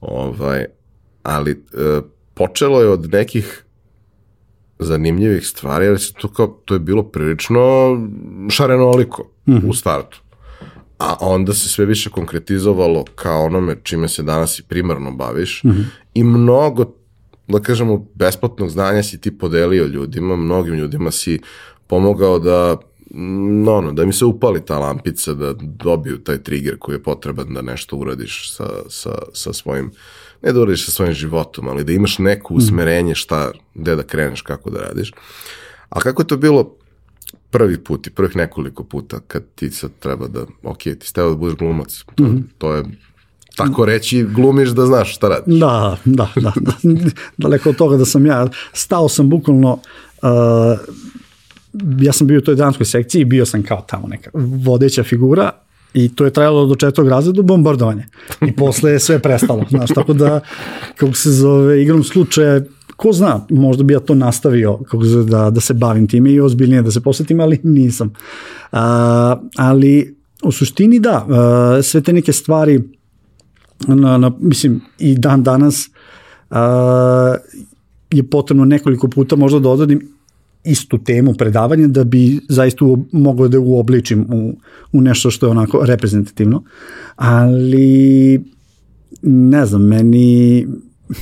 S1: Ovaj, ali uh, počelo je od nekih zanimljivih stvari, ali se to, kao, to je bilo prilično šarenoliko mm -hmm. u startu. A onda se sve više konkretizovalo kao onome čime se danas i primarno baviš mm -hmm. i mnogo, da kažemo, besplatnog znanja si ti podelio ljudima, mnogim ljudima si pomogao da no, no, da mi se upali ta lampica, da dobiju taj trigger koji je potreban da nešto uradiš sa, sa, sa svojim ne da uradiš sa svojim životom, ali da imaš neko usmerenje šta, gde da kreneš, kako da radiš. A kako je to bilo prvi put i prvih nekoliko puta kad ti sad treba da, ok, ti ste da budeš glumac, to, mm -hmm. to je tako reći, glumiš da znaš šta radiš.
S2: Da, da, da. da. Daleko od toga da sam ja, stao sam bukvalno, uh, ja sam bio u toj danskoj sekciji i bio sam kao tamo neka vodeća figura, I to je trajalo do četvrtog razreda bombardovanje. I posle je sve prestalo. Znaš, tako da, kako se zove, igrom slučaja, ko zna, možda bi ja to nastavio kako zove, da, da se bavim time i ozbiljnije da se posvetim, ali nisam. A, ali u suštini da, a, sve te neke stvari, na, na, mislim, i dan danas a, je potrebno nekoliko puta možda da odradim istu temu predavanja da bi zaista moglo da uobličim u, u nešto što je onako reprezentativno. Ali ne znam, meni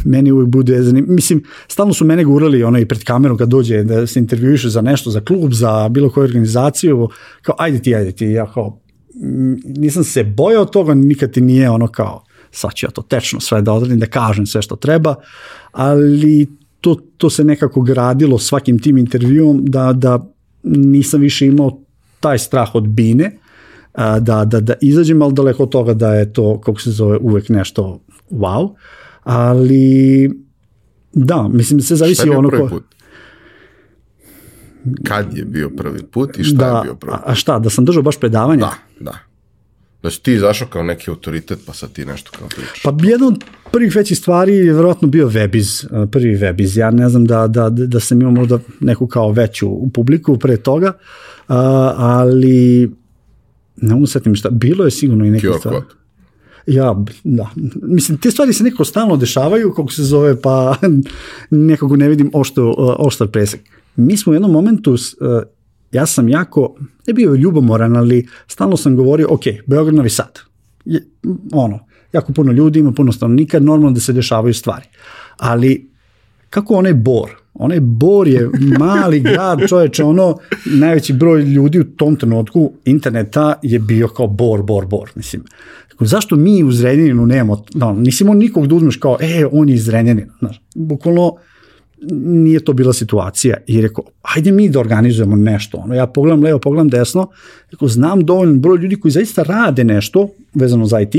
S2: meni uvijek bude zanim... Mislim, stalno su mene gurali ono i pred kamerom kad dođe da se intervjuiše za nešto, za klub, za bilo koju organizaciju, kao ajde ti, ajde ti, ja kao nisam se bojao toga, nikad ti nije ono kao sad ću ja to tečno sve da odradim, da kažem sve što treba, ali to, to se nekako gradilo svakim tim intervjuom da, da nisam više imao taj strah od bine, da, da, da izađem, ali daleko od toga da je to, kako se zove, uvek nešto wow, ali da, mislim, se zavisi ono ko... Put?
S1: Kad je bio prvi put i šta
S2: da,
S1: je bio prvi put?
S2: A šta, da sam držao baš predavanje?
S1: Da, da. Da si ti izašao kao neki autoritet, pa sad ti nešto kao pričaš.
S2: Pa jedna od prvih većih stvari je verovatno bio Webiz, prvi Webiz. Ja ne znam da, da, da sam imao možda neku kao veću u publiku pre toga, ali ne mogu setim šta, bilo je sigurno i neke stvari. Ja, da. Mislim, te stvari se nekako stalno dešavaju, kako se zove, pa nekako ne vidim ošto, oštar presek. Mi smo u jednom momentu ja sam jako, ne bio ljubomoran, ali stalno sam govorio, ok, Beograd Novi Sad, je, ono, jako puno ljudi, ima puno stanovnika, normalno da se dešavaju stvari. Ali, kako onaj Bor, onaj Bor je mali grad, čoveče, ono, najveći broj ljudi u tom trenutku interneta je bio kao Bor, Bor, Bor, mislim. Zašto mi u Zrenjaninu nemamo, no, nisi imao nikog da uzmeš kao, e, on je iz Zrenjanina, znaš, bukvalno, nije to bila situacija i rekao, ajde mi da organizujemo nešto. Ono, ja pogledam levo, pogledam desno, rekao, znam dovoljno broj ljudi koji zaista rade nešto vezano za IT,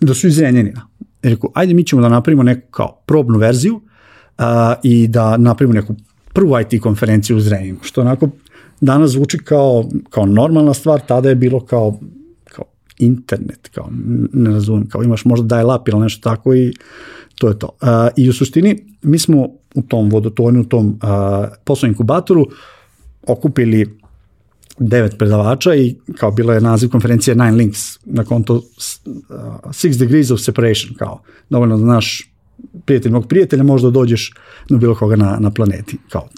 S2: da su iz Renjanina. I rekao, ajde mi ćemo da napravimo neku kao probnu verziju uh, i da napravimo neku prvu IT konferenciju u Zrenjaninu, što onako danas zvuči kao, kao normalna stvar, tada je bilo kao internet, kao, ne razumem, kao imaš možda dial-up ili nešto tako i to je to. Uh, I u suštini mi smo u tom vodotonu, u tom uh, poslovnom inkubatoru okupili devet predavača i kao bila je naziv konferencije Nine Links na konto uh, Six Degrees of Separation, kao dovoljno da znaš prijatelj mog prijatelja, možda dođeš na bilo koga na, na planeti. Kao,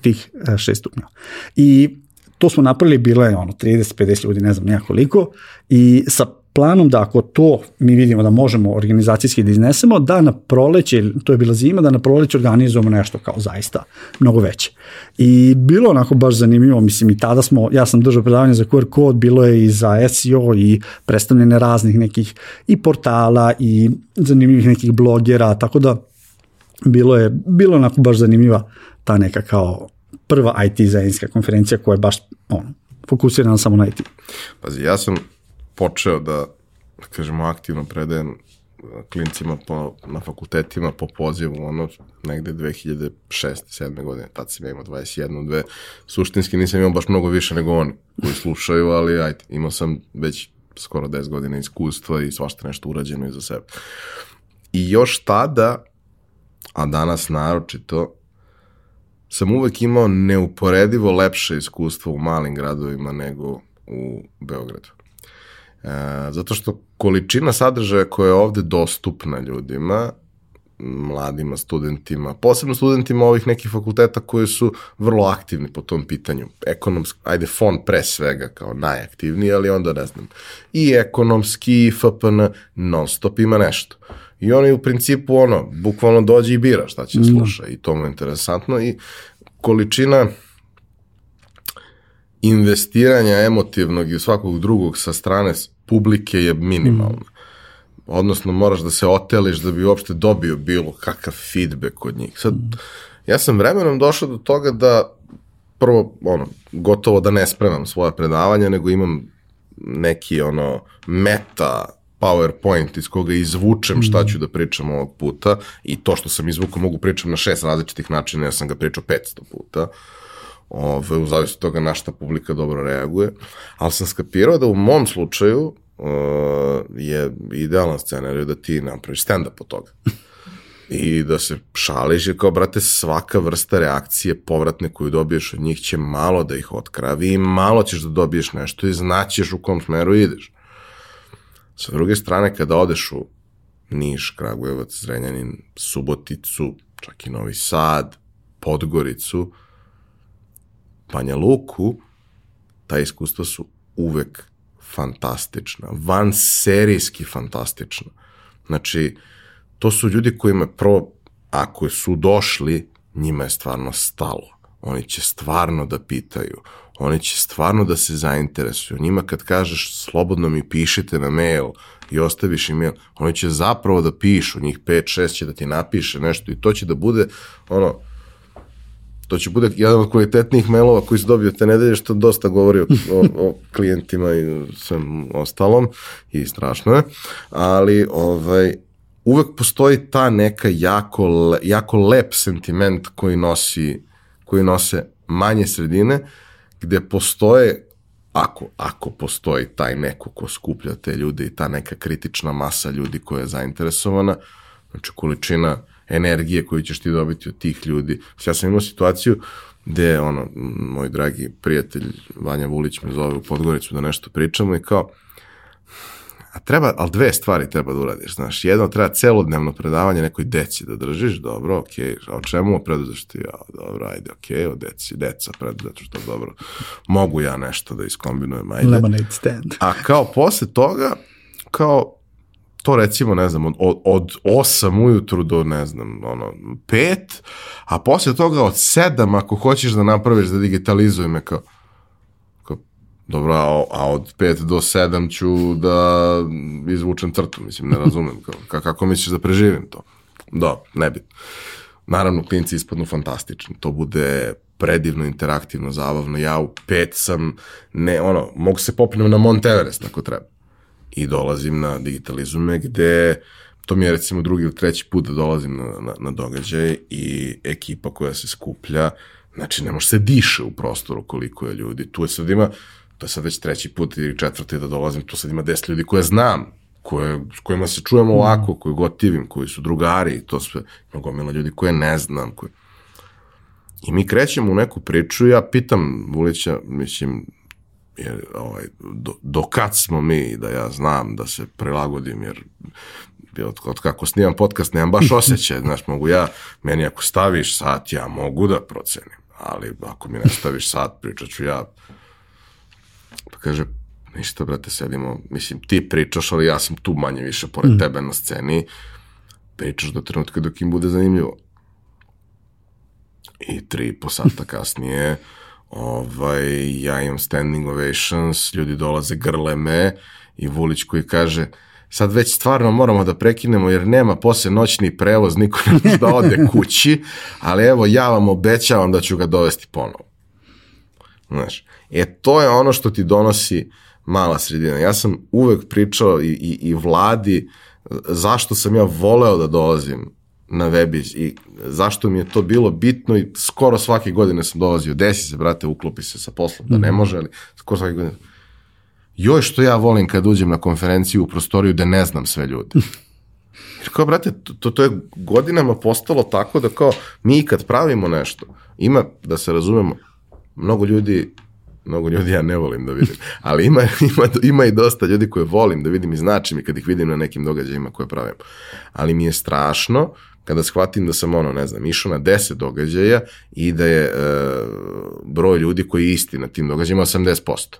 S2: tih e, šest stupnjeva. I to smo napravili, bilo je ono 30-50 ljudi, ne znam nekoliko, i sa planom da ako to mi vidimo da možemo organizacijski da iznesemo, da na proleće, to je bila zima, da na proleće organizujemo nešto kao zaista mnogo veće. I bilo onako baš zanimljivo, mislim i tada smo, ja sam držao predavanje za QR kod, bilo je i za SEO i predstavljene raznih nekih i portala i zanimljivih nekih blogera, tako da bilo je, bilo onako baš zanimljiva ta neka kao prva IT zajednička konferencija koja je baš ono, fokusirana samo na IT.
S1: Pazi, ja sam počeo da, da kažemo, aktivno predajem uh, klincima po, na fakultetima po pozivu, ono, negde 2006. 7. godine, tad sam ja imao 21, dve, suštinski nisam imao baš mnogo više nego oni koji slušaju, ali ajde, imao sam već skoro 10 godina iskustva i svašta nešto urađeno iza sebe. I još tada, a danas naročito, sam uvek imao neuporedivo lepše iskustvo u malim gradovima nego u Beogradu. E, zato što količina sadržaja koja je ovde dostupna ljudima, mladima studentima, posebno studentima ovih nekih fakulteta koji su vrlo aktivni po tom pitanju. Ekonomski, ajde, fon pre svega kao najaktivniji, ali onda ne znam. I ekonomski, i FPN, non stop ima nešto. I oni u principu ono, bukvalno dođe i bira šta će sluša i to mu je interesantno i količina investiranja emotivnog i svakog drugog sa strane publike je minimalna. Mm. Odnosno, moraš da se oteliš da bi uopšte dobio bilo kakav feedback od njih. Sad, mm. ja sam vremenom došao do toga da prvo, ono, gotovo da ne spremam svoje predavanja, nego imam neki, ono, meta PowerPoint iz koga izvučem šta ću da pričam ovog puta i to što sam izvukao mogu pričam na šest različitih načina, ja sam ga pričao 500 puta. Ove, u zavisnosti od toga na šta publika dobro reaguje. Ali sam skapirao da u mom slučaju uh, je idealan scenarij da ti napraviš stand-up od toga. I da se šališ je kao, brate, svaka vrsta reakcije povratne koju dobiješ od njih će malo da ih otkravi i malo ćeš da dobiješ nešto i znaćeš u kom smeru ideš. Sa druge strane, kada odeš u Niš, Kragujevac, Zrenjanin, Suboticu, čak i Novi Sad, Podgoricu, Banja Luku, ta iskustva su uvek fantastična, van serijski fantastična. Znači, to su ljudi kojima prvo, ako su došli, njima je stvarno stalo. Oni će stvarno da pitaju, oni će stvarno da se zainteresuju. Njima kad kažeš slobodno mi pišite na mail i ostaviš email, oni će zapravo da pišu, njih 5-6 će da ti napiše nešto i to će da bude ono, to će bude jedan od kvalitetnijih mailova koji se dobio te nedelje, što dosta govori o, o, o klijentima i svem ostalom i strašno je, ali ovaj, uvek postoji ta neka jako, jako lep sentiment koji nosi koji nose manje sredine, gde postoje, ako, ako postoji taj neko ko skuplja te ljude i ta neka kritična masa ljudi koja je zainteresovana, znači količina energije koju ćeš ti dobiti od tih ljudi. Ja sam imao situaciju gde, ono, moj dragi prijatelj Vanja Vulić me zove u Podgoricu da nešto pričamo i kao, a treba, ali dve stvari treba da uradiš, znaš, jedno treba celodnevno predavanje nekoj deci da držiš, dobro, okej, okay, a o čemu preduzetništvo ja, dobro, ajde, okej, okay, o deci, deca preduzetništvo, dobro, mogu ja nešto da iskombinujem, ajde.
S2: Lemonade stand.
S1: A kao posle toga, kao, to recimo, ne znam, od, od 8 ujutru do, ne znam, ono, 5, a posle toga od 7, ako hoćeš da napraviš, da digitalizuj me, kao, Dobro, a, od 5 do 7 ću da izvučem crtu, mislim, ne razumem kako, kako misliš da preživim to. Da, nebitno. Naravno, klinci ispadnu fantastični, to bude predivno, interaktivno, zabavno. Ja u pet sam, ne, ono, mogu se popnem na Mont Everest ako treba. I dolazim na digitalizume gde, to mi je recimo drugi ili treći put da dolazim na, na, na događaj i ekipa koja se skuplja, znači ne može se diše u prostoru koliko je ljudi. Tu je sad ima to je sad već treći put ili četvrti da dolazim, tu sad ima deset ljudi koje znam, koje, s kojima se čujemo ovako, koji gotivim, koji su drugari to sve, ima gomila ljudi koje ne znam. Koje... I mi krećemo u neku priču, ja pitam Vulića, mislim, jer, ovaj, do, do kad smo mi da ja znam da se prilagodim, jer od, od kako snimam podcast nemam baš osjećaj, znaš, mogu ja, meni ako staviš sat, ja mogu da procenim ali ako mi ne staviš sad, pričat ću ja. Pa kaže, ništa, brate, sedimo, mislim, ti pričaš, ali ja sam tu manje više pored mm. tebe na sceni, pričaš do trenutka dok im bude zanimljivo. I tri i po sata kasnije, ovaj, ja imam standing ovations, ljudi dolaze, grle me, i Vulić koji kaže, sad već stvarno moramo da prekinemo jer nema posle noćni prevoz, niko ne može da ode kući, ali evo ja vam obećavam da ću ga dovesti ponovo. Znaš, e to je ono što ti donosi mala sredina. Ja sam uvek pričao i, i, i vladi zašto sam ja voleo da dolazim na webiz i zašto mi je to bilo bitno i skoro svake godine sam dolazio, desi se, brate, uklopi se sa poslom, da ne mhm. može, ali skoro svake godine joj što ja volim kad uđem na konferenciju u prostoriju da ne znam sve ljude. Jer kao, brate, to, to je godinama postalo tako da kao mi kad pravimo nešto, ima, da se razumemo, mnogo ljudi mnogo ljudi ja ne volim da vidim, ali ima, ima, ima i dosta ljudi koje volim da vidim i značim i kad ih vidim na nekim događajima koje pravim. Ali mi je strašno kada shvatim da sam ono, ne znam, išao na 10 događaja i da je e, broj ljudi koji je isti na tim događajima 80%.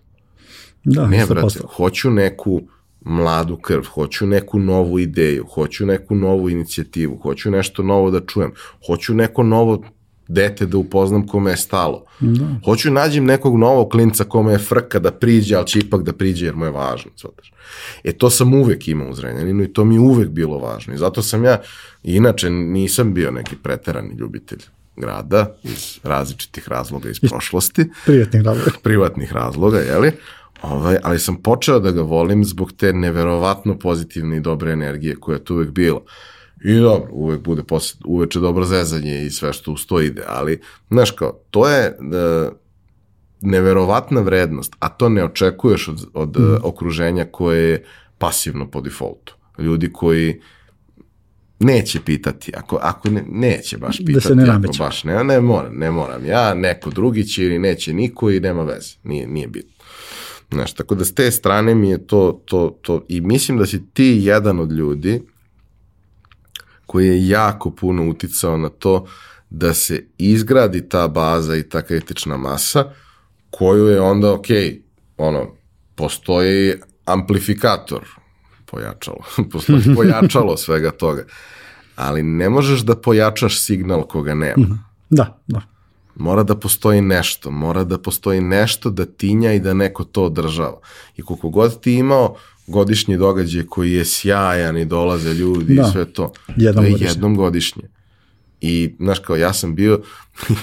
S1: Da, ne, brate, hoću neku mladu krv, hoću neku novu ideju, hoću neku novu inicijativu, hoću nešto novo da čujem, hoću neko novo dete da upoznam kome je stalo. Da. Hoću nađem nekog novog klinca kome je frka da priđe, ali će ipak da priđe jer mu je važno. Cvataš. E to sam uvek imao u Zrenjaninu i to mi je uvek bilo važno. I zato sam ja, inače nisam bio neki preterani ljubitelj grada iz različitih razloga iz prošlosti.
S2: Privatnih razloga.
S1: Privatnih razloga, jeli? Ovaj, ali sam počeo da ga volim zbog te neverovatno pozitivne i dobre energije koja je tu uvek bila. I dobro, uvek bude posle, uveče dobro zezanje i sve što uz to ide, ali, znaš kao, to je da, neverovatna vrednost, a to ne očekuješ od, od mm. okruženja koje je pasivno po defaultu. Ljudi koji neće pitati, ako, ako ne, neće baš pitati, da se ne ako baš ne, ne moram, ne moram ja, neko drugi će ili neće niko i nema veze, nije, nije bitno. Znaš, tako da s te strane mi je to, to, to, i mislim da si ti jedan od ljudi koji je jako puno uticao na to da se izgradi ta baza i ta kritična masa, koju je onda, ok, ono, postoji amplifikator, pojačalo, postoji pojačalo svega toga, ali ne možeš da pojačaš signal koga nema. Mhm.
S2: Da, da.
S1: Mora da postoji nešto, mora da postoji nešto da tinja i da neko to održava. I koliko god ti imao godišnji događaj koji je sjajan i dolaze ljudi da. i sve to, jednom to je godišnje. jednom godišnje. I, znaš, kao ja sam bio,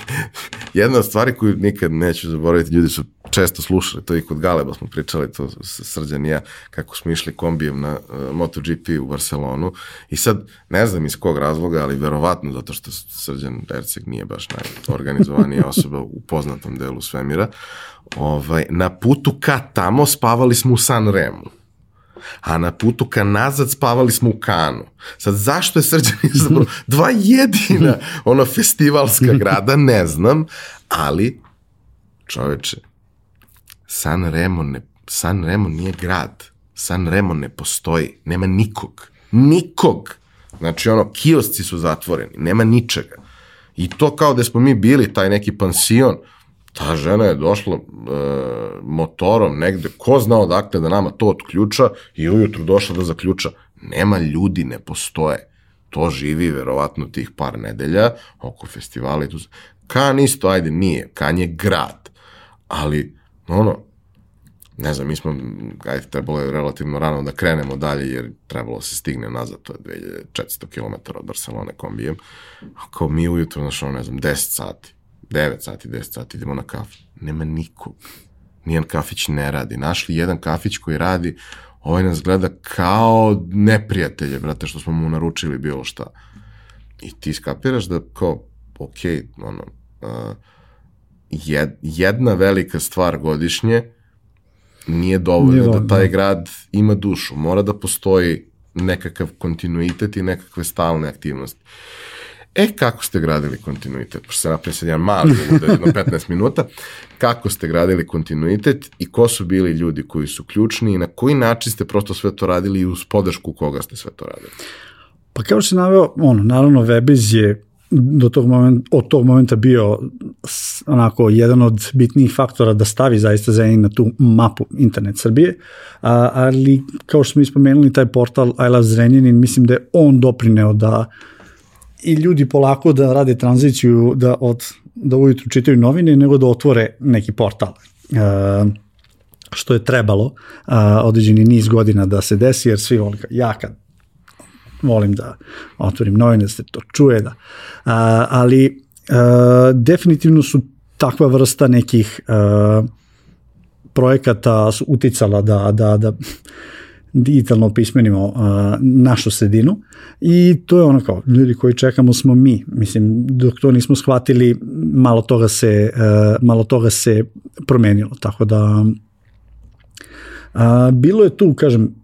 S1: jedna od stvari koju nikad neću zaboraviti, ljudi su često slušali, to i kod Galeba smo pričali, to Srđan i ja, kako smo išli kombijem na uh, MotoGP u Barcelonu i sad, ne znam iz kog razloga, ali verovatno zato što Srđan Erceg nije baš najorganizovanija osoba u poznatom delu svemira, ovaj, na putu ka tamo spavali smo u San Remu a na putu ka nazad spavali smo u kanu. Sad, zašto je Srđan izabrao dva jedina ono festivalska grada, ne znam, ali čoveče, San Remo, ne, San Remo nije grad. San Remo ne postoji. Nema nikog. Nikog. Znači, ono, kiosci su zatvoreni. Nema ničega. I to kao da smo mi bili, taj neki pansion, ta žena je došla e, motorom negde, ko zna odakle da nama to otključa i ujutru došla da zaključa. Nema ljudi, ne postoje. To živi verovatno tih par nedelja oko festivala i tu. Kan isto, ajde, nije. Kan je grad. Ali, ono, ne znam, mi smo, ajde, trebalo je relativno rano da krenemo dalje, jer trebalo se stigne nazad, to je 2400 km od Barcelone kombijem. Kao mi ujutro, znaš, ono, ne znam, 10 sati 9 sati, 10 sati, idemo na kafu. Nema nikog. Nijedan kafić ne radi. Našli jedan kafić koji radi, ovaj nas gleda kao neprijatelje, brate, što smo mu naručili bilo šta. I ti skapiraš da kao, ok, ono, uh, jed, jedna velika stvar godišnje nije dovoljno da taj da. grad ima dušu. Mora da postoji nekakav kontinuitet i nekakve stalne aktivnosti. E, kako ste gradili kontinuitet? Pošto se napravio sad jedan mali da jedno 15 minuta. Kako ste gradili kontinuitet i ko su bili ljudi koji su ključni i na koji način ste prosto sve to radili i uz podršku koga ste sve to radili?
S2: Pa kao što se naveo, ono, naravno Webiz je do tog momenta, od tog momenta bio onako jedan od bitnijih faktora da stavi zaista Zrenjanin na tu mapu internet Srbije, a, ali kao što smo ispomenuli taj portal I Love Zrenjanin, mislim da je on doprineo da i ljudi polako da rade tranziciju da od da ujutru čitaju novine nego da otvore neki portal. E, što je trebalo a, određeni niz godina da se desi, jer svi voli, kao, ja kad volim da otvorim novine, da se to čuje, da. A, ali a, definitivno su takva vrsta nekih a, projekata su uticala da, da, da digitalno opismenimo uh, našu sredinu. I to je ono kao ljudi koji čekamo smo mi. Mislim dok to nismo shvatili malo toga se uh, malo toga se promenilo. Tako da uh, bilo je tu kažem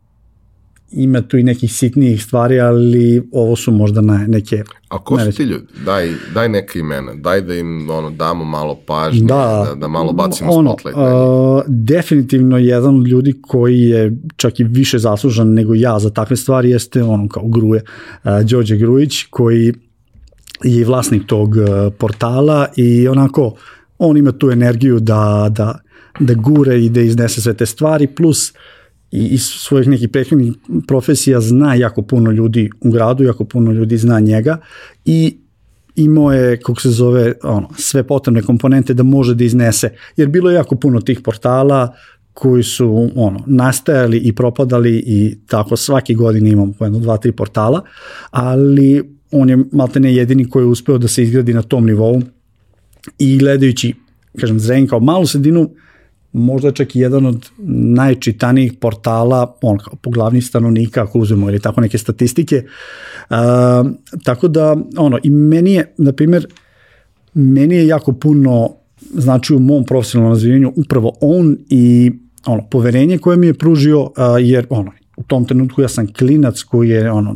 S2: ima tu i nekih sitnijih stvari ali ovo su možda na, neke
S1: A ko su ti ljudi? Daj, daj neka imena, daj da im ono, damo malo pažnje, da, da, da malo bacimo
S2: ono,
S1: spotlight.
S2: uh, definitivno jedan od ljudi koji je čak i više zaslužan nego ja za takve stvari jeste ono kao Gruje, uh, Đorđe Grujić koji je vlasnik tog uh, portala i onako on ima tu energiju da, da, da gure i da iznese sve te stvari plus i iz svojih nekih prethodnih profesija zna jako puno ljudi u gradu, jako puno ljudi zna njega i imao je, kako se zove, ono, sve potrebne komponente da može da iznese. Jer bilo je jako puno tih portala koji su ono, nastajali i propadali i tako svaki godin imamo po jedno, dva, tri portala, ali on je maltene jedini koji je uspeo da se izgradi na tom nivou i gledajući, kažem, Zrenjanin kao malu sredinu, možda čak i jedan od najčitanijih portala on, kao po glavnih stanovnika, ako uzmemo ili tako neke statistike. Uh, tako da, ono, i meni je, na primjer, meni je jako puno znači u mom profesionalnom razvijenju upravo on i ono poverenje koje mi je pružio uh, jer ono u tom trenutku ja sam klinac koji je ono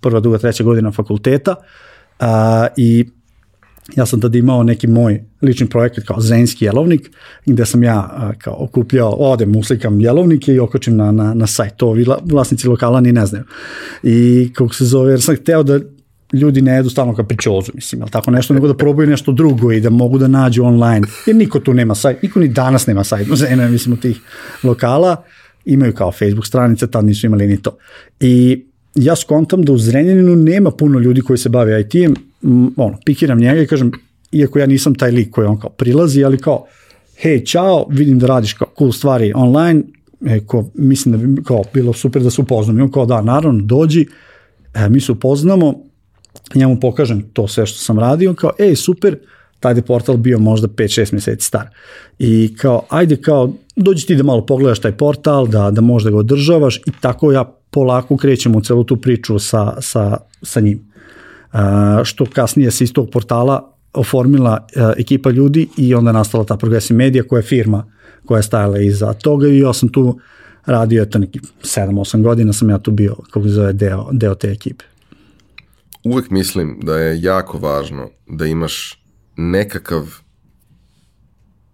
S2: prva, druga, treća godina fakulteta uh, i ja sam tada imao neki moj lični projekat kao Zrenjski jelovnik, gde sam ja a, kao okupljao, odem, uslikam jelovnike i okočim na, na, na sajt. To ovi vlasnici lokala ni ne znaju. I kako se zove, jer sam hteo da ljudi ne jedu stalno kapričozu, mislim, ali tako nešto, nego da probaju nešto drugo i da mogu da nađu online. Jer niko tu nema sajt, niko ni danas nema sajt, zena, mislim, u tih lokala, imaju kao Facebook stranice, tad nisu imali ni to. I ja skontam da u Zrenjaninu nema puno ljudi koji se bave IT-em, ono, pikiram njega i kažem, iako ja nisam taj lik koji on kao prilazi, ali kao, hej, čao, vidim da radiš kao cool stvari online, e, ko, mislim da bi kao bilo super da se upoznam. I on kao, da, naravno, dođi, e, mi se upoznamo, ja mu pokažem to sve što sam radio, on kao, ej, super, taj je portal bio možda 5-6 meseci star. I kao, ajde kao, dođi ti da malo pogledaš taj portal, da, da možda ga održavaš i tako ja polako krećem u celu tu priču sa, sa, sa njim. Uh, što kasnije se iz tog portala oformila uh, ekipa ljudi i onda nastala ta Progressive Media koja je firma koja je stajala iza toga i ja sam tu radio eto neki 7-8 godina sam ja tu bio kako se zove deo, deo te ekipe.
S1: Uvek mislim da je jako važno da imaš nekakav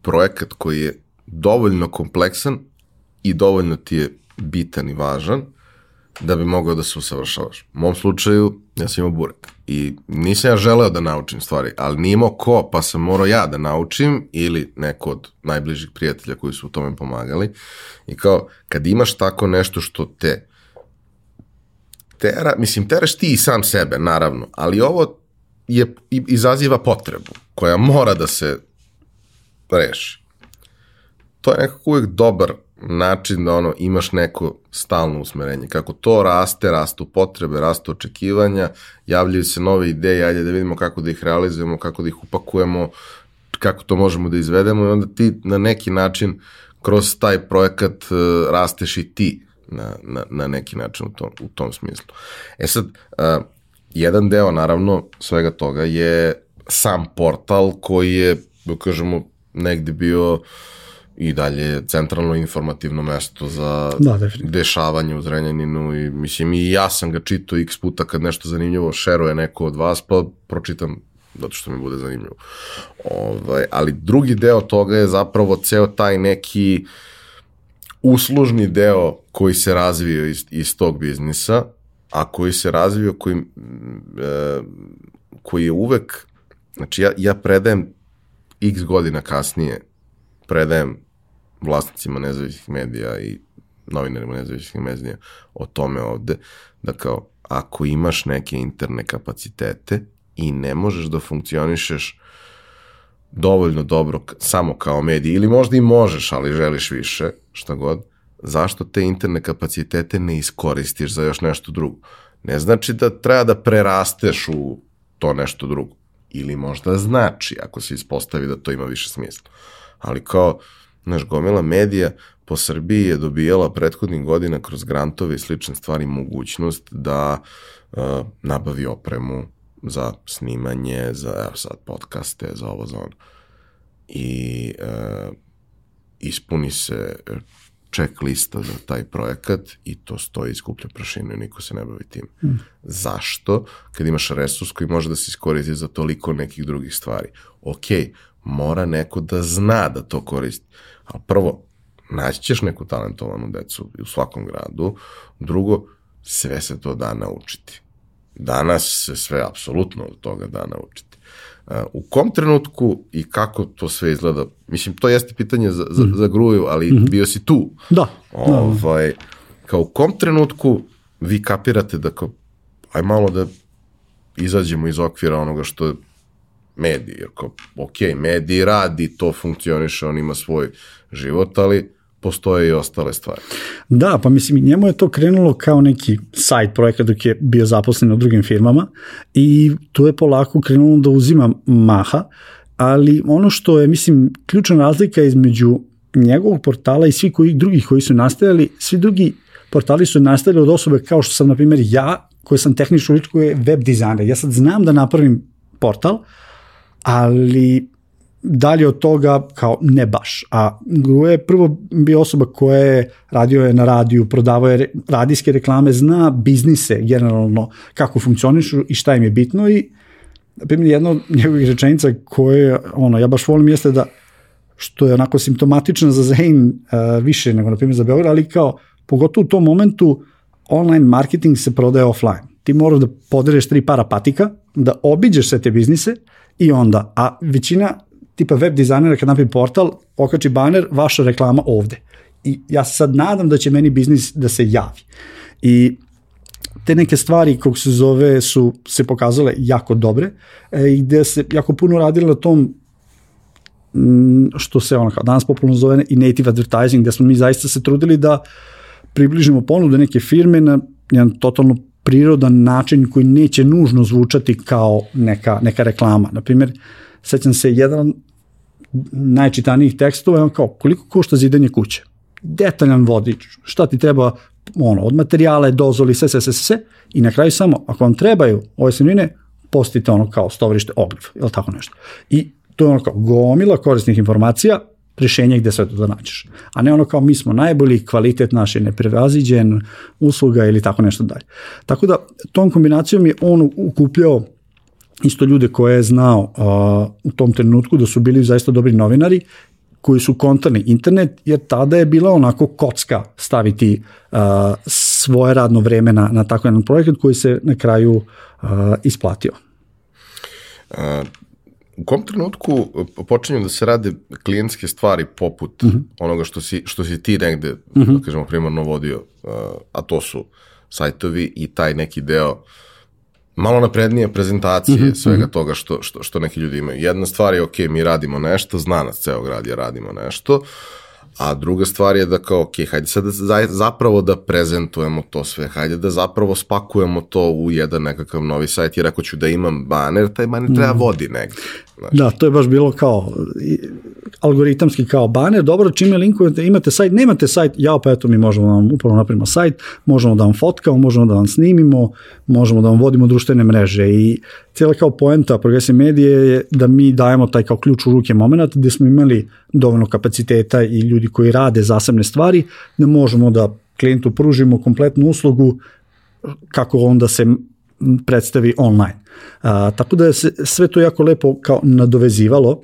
S1: projekat koji je dovoljno kompleksan i dovoljno ti je bitan i važan da bi mogao da se usavršavaš. U mom slučaju, ja sam imao burek i nisam ja želeo da naučim stvari, ali nije imao ko, pa sam morao ja da naučim ili neko od najbližih prijatelja koji su u tome pomagali. I kao, kad imaš tako nešto što te tera, mislim, teraš ti i sam sebe, naravno, ali ovo je, izaziva potrebu koja mora da se reši. To je nekako uvijek dobar način da ono imaš neko stalno usmerenje. Kako to raste, rastu potrebe, rastu očekivanja, javljaju se nove ideje, ajde da vidimo kako da ih realizujemo, kako da ih upakujemo, kako to možemo da izvedemo i onda ti na neki način kroz taj projekat uh, rasteš i ti na, na, na neki način u tom, u tom smislu. E sad, uh, jedan deo naravno svega toga je sam portal koji je, da kažemo, negde bio i dalje centralno informativno mesto za
S2: da,
S1: dešavanje u Zrenjaninu i mislim i ja sam ga čitao x puta kad nešto zanimljivo šeruje neko od vas pa pročitam zato što mi bude zanimljivo. Ovaj, ali drugi deo toga je zapravo ceo taj neki uslužni deo koji se razvio iz, iz tog biznisa a koji se razvio, koji, e, koji je uvek, znači ja, ja predajem x godina kasnije, predajem vlasnicima nezavisnih medija i novinarima nezavisnih medija o tome ovde, da kao ako imaš neke interne kapacitete i ne možeš da funkcionišeš dovoljno dobro samo kao medij, ili možda i možeš, ali želiš više, šta god, zašto te interne kapacitete ne iskoristiš za još nešto drugo? Ne znači da treba da prerasteš u to nešto drugo. Ili možda znači, ako se ispostavi da to ima više smisla. Ali kao, znaš, gomila medija po Srbiji je dobijala prethodnih godina kroz grantove i slične stvari mogućnost da uh, nabavi opremu za snimanje, za evo sad podcaste, za ovo, za ono. I uh, ispuni se check lista za taj projekat i to stoji skuplja prašinu i niko se ne bavi tim. Mm. Zašto? Kad imaš resurs koji može da se iskoristi za toliko nekih drugih stvari. Ok, mora neko da zna da to koristi. Ali prvo, naći ćeš neku talentovanu decu u svakom gradu. Drugo, sve se to da naučiti. Danas se sve apsolutno od toga da naučiti. U kom trenutku i kako to sve izgleda? Mislim, to jeste pitanje za, za, za gruju, ali mm -hmm. bio si tu.
S2: Da.
S1: Ovaj, kao u kom trenutku vi kapirate da kao, aj malo da izađemo iz okvira onoga što mediji, jer kao, ok, mediji radi, to funkcioniše, on ima svoj život, ali postoje i ostale stvari.
S2: Da, pa mislim, njemu je to krenulo kao neki side projekat dok je bio zaposlen u drugim firmama i tu je polako krenulo da uzima maha, ali ono što je, mislim, ključna razlika između njegovog portala i svih koji, drugih koji su nastajali, svi drugi portali su nastajali od osobe kao što sam, na primjer, ja, koji sam tehnično lič koji je web dizajner. Ja sad znam da napravim portal, ali dalje od toga kao ne baš. A Gruje je prvo bio osoba koja je radio je na radiju, prodavao je radijske reklame, zna biznise generalno kako funkcionišu i šta im je bitno i primjer jedna od njegovih rečenica koje ono, ja baš volim jeste da što je onako simptomatično za Zain uh, više nego na primjer za Beograd, ali kao pogotovo u tom momentu online marketing se prodaje offline. Ti moraš da podereš tri para patika, da obiđeš sve te biznise i onda, a većina tipa web dizajnera kad napravi portal, okači baner, vaša reklama ovde. I ja se sad nadam da će meni biznis da se javi. I te neke stvari kog se zove su se pokazale jako dobre e, i gde se jako puno radilo na tom što se ono kao danas popularno zove i native advertising, gde smo mi zaista se trudili da približimo ponude neke firme na jedan totalno prirodan način koji neće nužno zvučati kao neka, neka reklama. Naprimer, sećam se jedan najčitanijih tekstova, on kao koliko košta zidanje kuće. Detaljan vodič, šta ti treba ono, od materijale, dozvoli, sve, sve, sve, sve, i na kraju samo, ako vam trebaju ove semine, postite ono kao stovarište ogliv, ili tako nešto. I to je ono kao gomila korisnih informacija, rešenje gde sve to da nađeš. A ne ono kao mi smo najbolji, kvalitet naš je neprevaziđen, usluga ili tako nešto dalje. Tako da tom kombinacijom je on ukupljao isto ljude koje je znao uh, u tom trenutku da su bili zaista dobri novinari koji su kontali internet, jer tada je bila onako kocka staviti uh, svoje radno vreme na, na tako jedan projekat koji se na kraju uh, isplatio.
S1: Uh, u kom trenutku počinju da se rade klijentske stvari poput uh mhm. -huh. onoga što si, što si ti negde, uh -huh. da mhm. kažemo, primarno vodio, uh, a to su sajtovi i taj neki deo uh, malo naprednije prezentacije mm -hmm, svega mm -hmm. toga što, što, što neki ljudi imaju. Jedna stvar je, ok, mi radimo nešto, zna nas ceo grad je radimo nešto, a druga stvar je da kao, ok, hajde sad da zapravo da prezentujemo to sve, hajde da zapravo spakujemo to u jedan nekakav novi sajt, jer ako ću da imam baner, taj baner treba mm. vodi negde.
S2: Znači. Da, to je baš bilo kao algoritamski kao baner, dobro, čime linkujete, imate sajt, nemate sajt, ja pa eto mi možemo da vam upravo napravimo sajt, možemo da vam fotkamo, možemo da vam snimimo, možemo da vam vodimo društvene mreže i cijela kao poenta progresije medije je da mi dajemo taj kao ključ u ruke moment gde smo imali dovoljno kapaciteta i ljudi koji rade zasebne stvari, da možemo da klijentu pružimo kompletnu uslugu kako onda se predstavi online. A, tako da je se sve to jako lepo kao nadovezivalo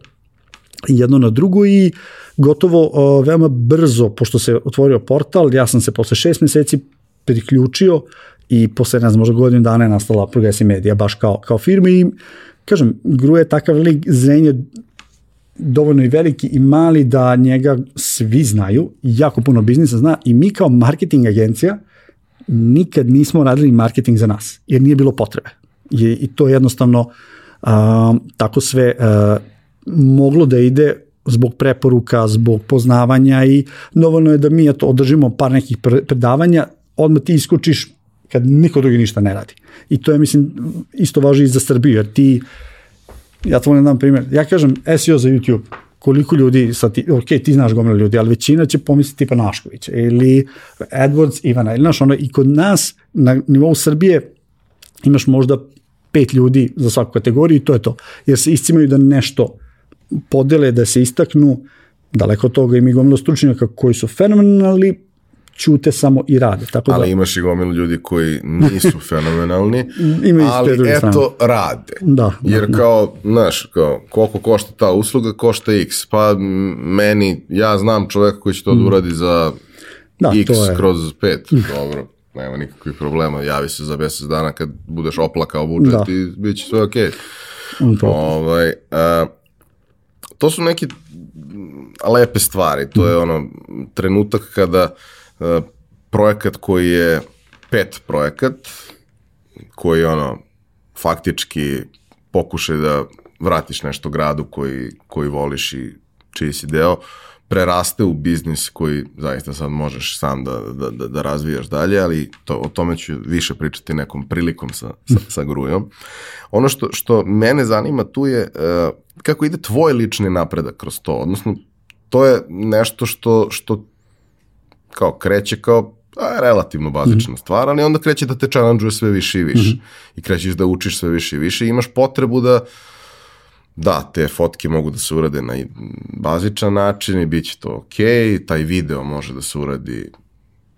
S2: jedno na drugo i gotovo o, veoma brzo, pošto se otvorio portal, ja sam se posle šest meseci priključio i posle, ne znam, možda godinu dana je nastala Progressive Media baš kao, kao firma i kažem, Gru je takav lik, Zen je dovoljno i veliki i mali da njega svi znaju, jako puno biznisa zna i mi kao marketing agencija nikad nismo radili marketing za nas, jer nije bilo potrebe. I, i to je jednostavno uh, tako sve uh, moglo da ide zbog preporuka, zbog poznavanja i dovoljno je da mi eto, održimo par nekih predavanja, odmah ti iskočiš kad niko drugi ništa ne radi. I to je, mislim, isto važi i za Srbiju, jer ti, ja to da dam primjer, ja kažem SEO za YouTube, koliko ljudi, sad ti, ok, ti znaš gomila ljudi, ali većina će pomisliti tipa Našković ili AdWords Ivana, ili znaš, ono, i kod nas na nivou Srbije imaš možda pet ljudi za svaku kategoriju i to je to, jer se iscimaju da nešto podele, da se istaknu, daleko od toga i mi gomilo stručnjaka koji su fenomenalni, ćute samo i rade. Tako
S1: ali
S2: da,
S1: imaš i gomilu ljudi koji nisu fenomenalni,
S2: Ima
S1: ali eto strane. rade.
S2: Da, da,
S1: Jer
S2: da.
S1: kao, znaš, kao, koliko košta ta usluga, košta x. Pa meni, ja znam čoveka koji će to da mm. uradi za
S2: da,
S1: x
S2: to je.
S1: kroz 5. Dobro, nema nikakvih problema. Javi se za mesec dana kad budeš oplakao budžet da. i bit će sve okej. Okay.
S2: To.
S1: Ovaj, a, to su neke lepe stvari. To je ono trenutak kada uh, projekat koji je pet projekat, koji je ono faktički pokušaj da vratiš nešto gradu koji, koji voliš i čiji si deo, preraste u biznis koji zaista sad možeš sam da, da, da, da razvijaš dalje, ali to, o tome ću više pričati nekom prilikom sa, sa, sa grujom. Ono što, što mene zanima tu je uh, kako ide tvoj lični napredak kroz to, odnosno to je nešto što, što kao kreće kao a, relativno bazična mm -hmm. stvar, ali onda kreće da te challenge sve više i više. Mm -hmm. I krećeš da učiš sve više i više i imaš potrebu da da, te fotke mogu da se urade na bazičan način i bit će to ok, taj video može da se uradi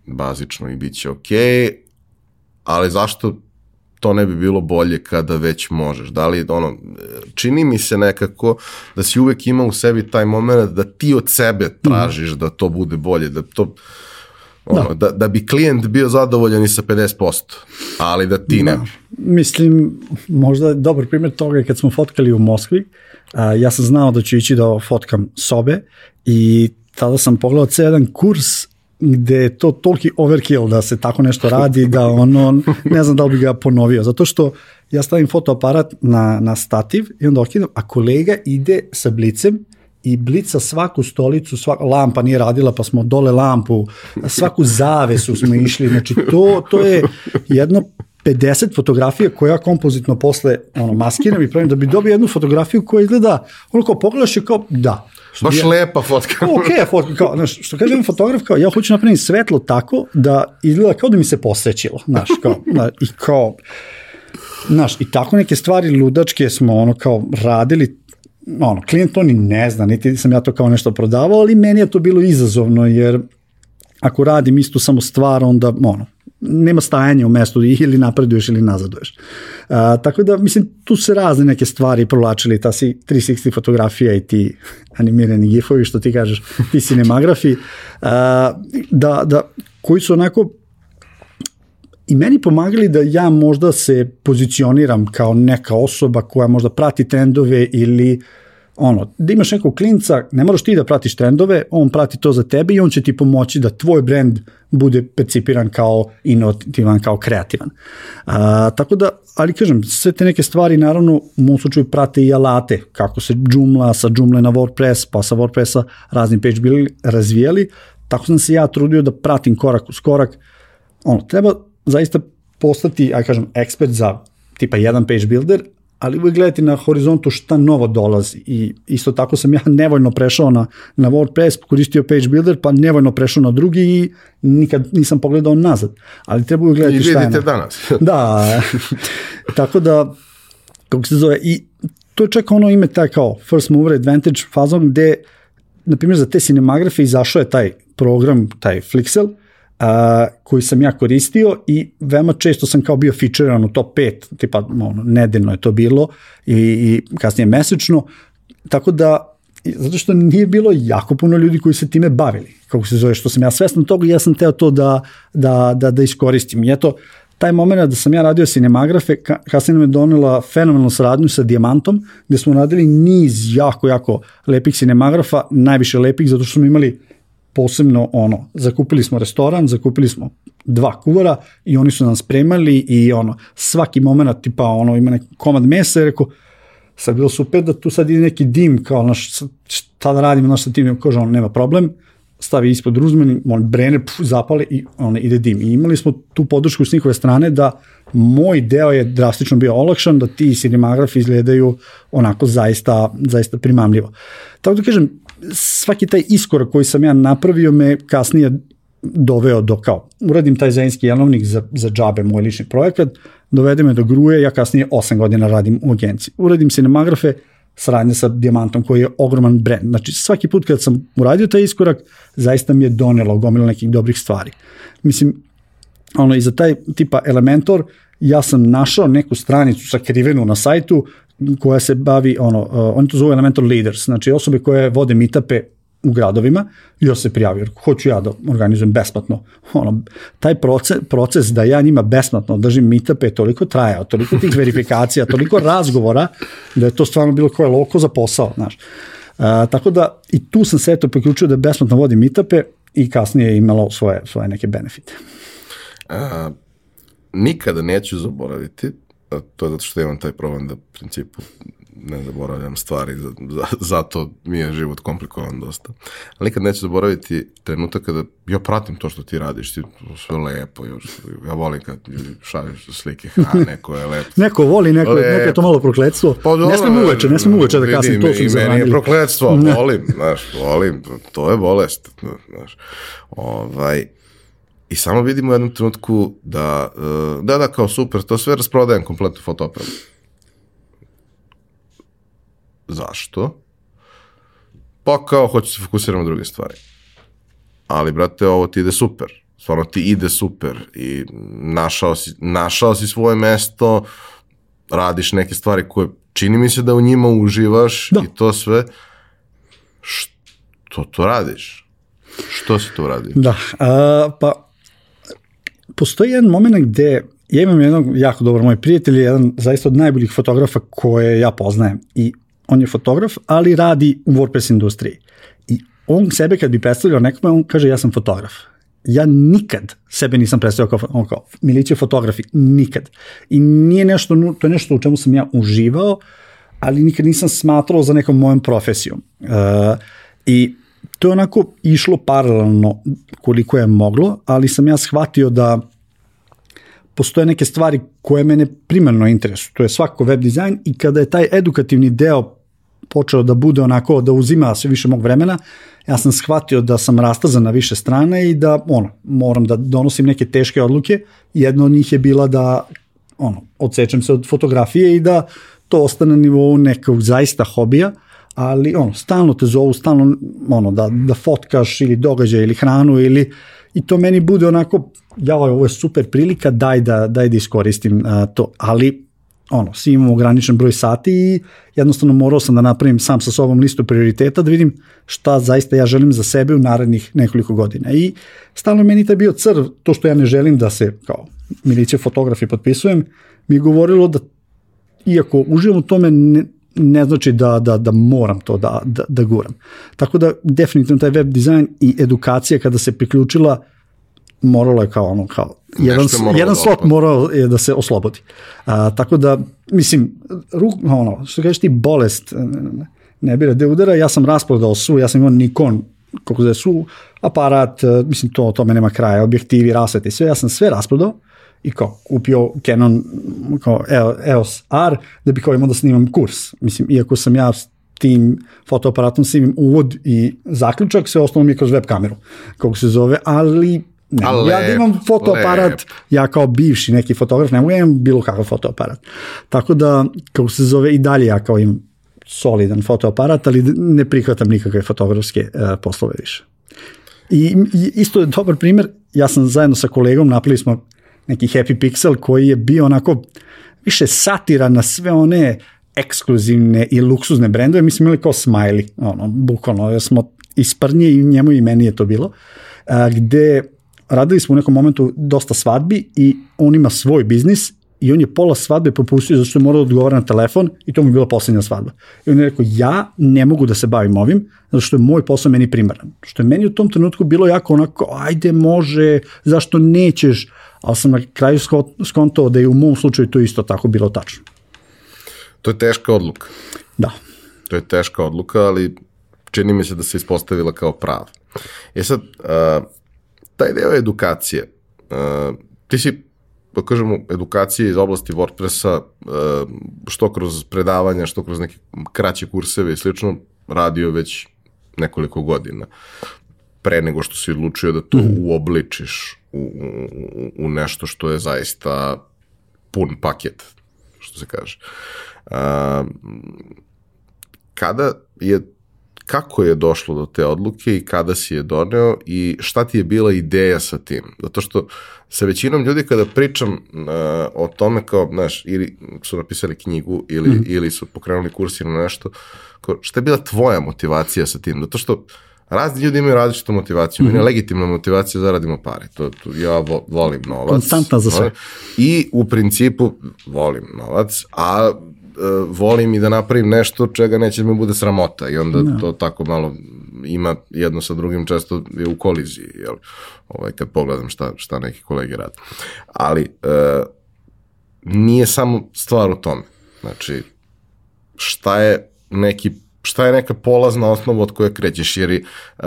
S1: bazično i bit će ok, ali zašto to ne bi bilo bolje kada već možeš? Da li, ono, čini mi se nekako da si uvek ima u sebi taj moment da ti od sebe tražiš mm. da to bude bolje, da to, ono, da. da, da bi klijent bio zadovoljan i sa 50%, ali da ti ne
S2: da. Mislim, možda je dobar primjer toga je kad smo fotkali u Moskvi, a, ja sam znao da ću ići da fotkam sobe i tada sam pogledao cijel jedan kurs gde je to toliki overkill da se tako nešto radi da ono, ne znam da li bi ga ponovio, zato što ja stavim fotoaparat na, na stativ i onda okidam, a kolega ide sa blicem i blica svaku stolicu, svak, lampa nije radila pa smo dole lampu, svaku zavesu smo išli, znači to, to je jedno 50 fotografija koje ja kompozitno posle ono, maskiram i pravim da bi dobio jednu fotografiju koja izgleda, ono kao pogledaš je kao, da,
S1: Baš ja, lepa fotka.
S2: ok, fotka, kao, znaš, što kažem fotograf, kao, ja hoću napraviti svetlo tako da izgleda kao da mi se posvećilo, znaš, kao, na, i kao, znaš, i tako neke stvari ludačke smo, ono, kao, radili, ono, klijent to ni ne zna, niti sam ja to kao nešto prodavao, ali meni je to bilo izazovno, jer ako radim istu samo stvar, onda, ono, nema stajanja u mestu ili napreduješ ili nazaduješ. A, tako da, mislim, tu se razne neke stvari provlačili, ta si 360 fotografija i ti animirani gifovi, što ti kažeš, ti cinemagrafi, a, da, da, koji su onako i meni pomagali da ja možda se pozicioniram kao neka osoba koja možda prati trendove ili uh, ono, da imaš nekog klinca, ne moraš ti da pratiš trendove, on prati to za tebe i on će ti pomoći da tvoj brand bude percipiran kao inovativan, kao kreativan. A, tako da, ali kažem, sve te neke stvari naravno u mom slučaju prate i alate, kako se Joomla sa Joomla na WordPress, pa sa WordPressa razni page bili razvijali, tako sam se ja trudio da pratim korak uz korak. Ono, treba zaista postati, aj kažem, ekspert za tipa jedan page builder, ali uvijek gledati na horizontu šta novo dolazi i isto tako sam ja nevoljno prešao na, na WordPress, koristio page builder, pa nevoljno prešao na drugi i nikad nisam pogledao nazad, ali treba uvijek gledati
S1: I
S2: šta je.
S1: vidite danas.
S2: da, tako da, kako se zove, i to je čak ono ime taj kao first mover advantage fazon gde, na primjer, za te cinemagrafe izašao je taj program, taj Flixel, a, koji sam ja koristio i veoma često sam kao bio featurean u top 5, tipa ono, nedeljno je to bilo i, i kasnije mesečno, tako da zato što nije bilo jako puno ljudi koji se time bavili, kako se zove, što sam ja svestan toga i ja sam teo to da, da, da, da iskoristim. I eto, taj moment da sam ja radio sinemagrafe, ka, kasnije me donela fenomenalnu saradnju sa Diamantom, gde smo radili niz jako, jako lepih sinemagrafa, najviše lepih, zato što smo imali posebno ono, zakupili smo restoran, zakupili smo dva kuvara i oni su nam spremali i ono, svaki moment tipa ono, ima neki komad mesa i rekao, sad bilo super da tu sad ide neki dim, kao naš, šta da radimo, naš sa tim, kaže on, nema problem, stavi ispod ruzmeni, on brene, puf, zapale i on ide dim. I imali smo tu podršku s njihove strane da moj deo je drastično bio olakšan, da ti cinemagrafi izgledaju onako zaista, zaista primamljivo. Tako da kažem, svaki taj iskorak koji sam ja napravio me kasnije doveo do kao, uradim taj zajednički jelovnik za, za džabe, moj lični projekat, dovede me do gruje, ja kasnije 8 godina radim u agenciji. Uradim cinemagrafe, saradnja sa Diamantom koji je ogroman brend. Znači svaki put kad sam uradio taj iskorak, zaista mi je donelo gomilo nekih dobrih stvari. Mislim, ono, i za taj tipa Elementor, ja sam našao neku stranicu sakrivenu na sajtu koja se bavi, ono, uh, oni to zove Elementor Leaders, znači osobe koje vode mitape u gradovima i ja se prijavio, hoću ja da organizujem besplatno. Ono, taj proces, proces da ja njima besplatno držim meetupe toliko trajao, toliko tih verifikacija, toliko razgovora, da je to stvarno bilo koje loko za posao, znaš. Uh, tako da i tu sam se eto priključio da besplatno vodim meetupe i kasnije je imalo svoje, svoje neke benefite.
S1: A, nikada neću zaboraviti, a to je zato što imam taj problem da u principu ne zaboravljam stvari, za, za, zato mi je život komplikovan dosta. Ali nikad neću zaboraviti trenutak kada ja pratim to što ti radiš, ti sve lepo, još, ja volim kad ljudi šalješ slike hrane koje je lepo.
S2: neko voli, neko, lepo. neko je to malo prokledstvo. Pa, ne smem uveče, ne smem uveče da kasnim, to su
S1: zabranili. Meni je prokledstvo, volim, znaš, volim, to je bolest, znaš. Ovaj, I samo vidimo u jednom trenutku da, da, da, kao super, to sve rasprodajem kompletnu fotoaparat Zašto? Pa kao, hoću se fokusirati na druge stvari. Ali, brate, ovo ti ide super. Stvarno ti ide super i našao si, našao si svoje mesto, radiš neke stvari koje čini mi se da u njima uživaš da. i to sve. Što to radiš? Što si to uradio?
S2: Da, a, pa postoji jedan moment gde ja imam jednog jako dobar moj prijatelj, jedan zaista od najboljih fotografa koje ja poznajem i on je fotograf, ali radi u WordPress industriji. I on sebe kad bi predstavljao nekome, on kaže ja sam fotograf. Ja nikad sebe nisam predstavljao kao, on kao Milić je fotografi, nikad. I nije nešto, to je nešto u čemu sam ja uživao, ali nikad nisam smatrao za nekom mojom profesijom. Uh, I to je onako išlo paralelno koliko je moglo, ali sam ja shvatio da postoje neke stvari koje mene primarno interesuju. To je svako web dizajn i kada je taj edukativni deo počeo da bude onako, da uzima sve više mog vremena, ja sam shvatio da sam rastazan na više strane i da ono, moram da donosim neke teške odluke. Jedna od njih je bila da ono, odsečem se od fotografije i da to ostane na nivou nekog zaista hobija, ali ono, stalno te zovu, stalno ono, da, da fotkaš ili događaj ili hranu ili i to meni bude onako, ja ovo je super prilika, daj da, daj da iskoristim uh, to, ali ono, svi imamo ograničen broj sati i jednostavno morao sam da napravim sam sa sobom listu prioriteta da vidim šta zaista ja želim za sebe u narednih nekoliko godina. I stalno meni taj bio crv, to što ja ne želim da se kao miliće fotografi potpisujem, mi je govorilo da iako uživam u tome ne, ne znači da, da, da moram to da, da, da guram. Tako da definitivno taj web dizajn i edukacija kada se priključila moralo je kao ono, kao, jedan, jedan da slot morao je da se oslobodi. A, tako da, mislim, ruk, ono, što kažeš ti, bolest ne, ne bira gde udara, ja sam rasprodao su, ja sam imao Nikon, koliko da je su, aparat, e, mislim, to, tome nema kraja, objektivi, rasvete i sve, ja sam sve rasprodao i kao kupio Canon kao EOS R da bi kao imao da snimam kurs. Mislim, iako sam ja tim fotoaparatom snimim uvod i zaključak, sve ostalo mi je kroz web kameru, kako se zove, ali Ne, lep, ja da imam fotoaparat, lep. ja kao bivši neki fotograf, ne mogu ja imam bilo kakav fotoaparat. Tako da, kako se zove, i dalje ja kao imam solidan fotoaparat, ali ne prihvatam nikakve fotografske uh, poslove više. I, I isto je dobar primer, ja sam zajedno sa kolegom napravili smo neki Happy Pixel koji je bio onako više satira na sve one ekskluzivne i luksuzne brendove, mi smo imali kao smiley, ono, bukvalno, smo isprnje i njemu i meni je to bilo, a, gde radili smo u nekom momentu dosta svadbi i on ima svoj biznis i on je pola svadbe popustio zato što je morao da odgovara na telefon i to mu je bila poslednja svadba. I on je rekao, ja ne mogu da se bavim ovim, zato što je moj posao meni primaran. Što je meni u tom trenutku bilo jako onako, ajde može, zašto nećeš, ali sam na kraju skontao da je u mom slučaju to isto tako bilo tačno.
S1: To je teška odluka.
S2: Da.
S1: To je teška odluka, ali čini mi se da se ispostavila kao prava. E sad, uh, taj deo edukacije, uh, ti si da kažemo, edukacije iz oblasti WordPressa, što kroz predavanja, što kroz neke kraće kurseve i slično, radio već nekoliko godina pre nego što si odlučio da to mm. uobličiš u, u, u nešto što je zaista pun paket, što se kaže. Kada je kako je došlo do te odluke i kada si je doneo i šta ti je bila ideja sa tim? Zato što sa većinom ljudi kada pričam uh, o tome kao, znaš, ili su napisali knjigu ili, mm. ili su pokrenuli kurs ili nešto, kao, šta je bila tvoja motivacija sa tim? Zato što razni ljudi imaju različitu motivaciju. Mm -hmm. Mene mhm. legitimna motivacija da radimo pare. To, to, ja vo, volim novac.
S2: Konstantna za sve.
S1: I u principu volim novac, a uh, volim i da napravim nešto čega neće da mi bude sramota i onda no. Da. to tako malo ima jedno sa drugim često je u koliziji, jel? Ovaj, kad pogledam šta, šta neki kolege rade. Ali uh, nije samo stvar u tome. Znači, šta je neki šta je neka polazna osnova od koje krećeš, jer uh,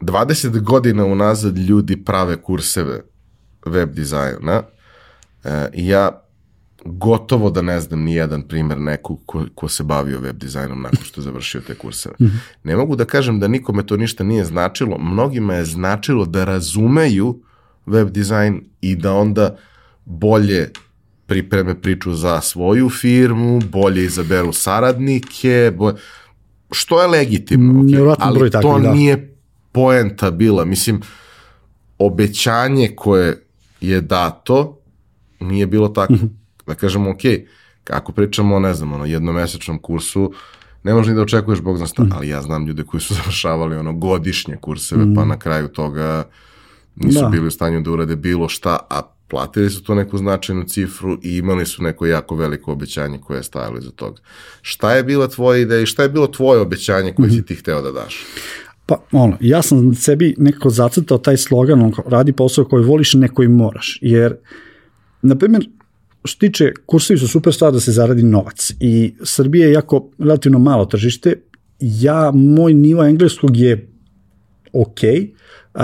S1: 20 godina unazad ljudi prave kurseve web dizajna uh, i ja gotovo da ne znam ni jedan primer nekog ko, ko se bavio web dizajnom nakon što je završio te kurseve. Mm -hmm. Ne mogu da kažem da nikome to ništa nije značilo, mnogima je značilo da razumeju web dizajn i da onda bolje pripreme priču za svoju firmu, bolje izaberu saradnike, bolje, što je legitimno, okay, ali to takvi, da. nije poenta bila. Mislim, obećanje koje je dato nije bilo tako. Mm -hmm da kažemo, ok, ako pričamo o, ne znam, ono, jednomesečnom kursu, ne možeš ni da očekuješ Bog zna šta, mm. ali ja znam ljude koji su završavali ono godišnje kurseve, mm. pa na kraju toga nisu da. bili u stanju da urade bilo šta, a platili su to neku značajnu cifru i imali su neko jako veliko obećanje koje je stajalo iza toga. Šta je bila tvoja ideja i šta je bilo tvoje obećanje koje mm. si ti hteo da daš?
S2: Pa, ono, ja sam sebi nekako zacrtao taj slogan, on, radi posao koji voliš, neko i moraš, jer, na primjer, što tiče, kursovi su super stvar da se zaradi novac i Srbija je jako relativno malo tržište, ja, moj nivo engleskog je ok, uh,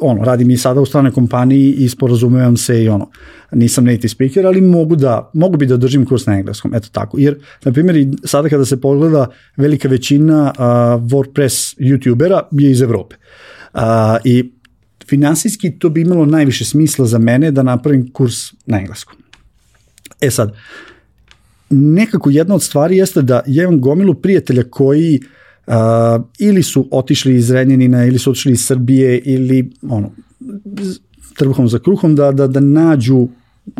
S2: ono, radim i sada u stranoj kompaniji i sporazumevam se i ono, nisam native speaker, ali mogu da, mogu bi da držim kurs na engleskom, eto tako, jer, na primjer, i sada kada se pogleda, velika većina uh, WordPress youtubera je iz Evrope. Uh, I finansijski to bi imalo najviše smisla za mene da napravim kurs na engleskom. E sad, nekako jedna od stvari jeste da ja imam gomilu prijatelja koji uh, ili su otišli iz Renjanina ili su otišli iz Srbije ili ono, trbuhom za kruhom da, da, da nađu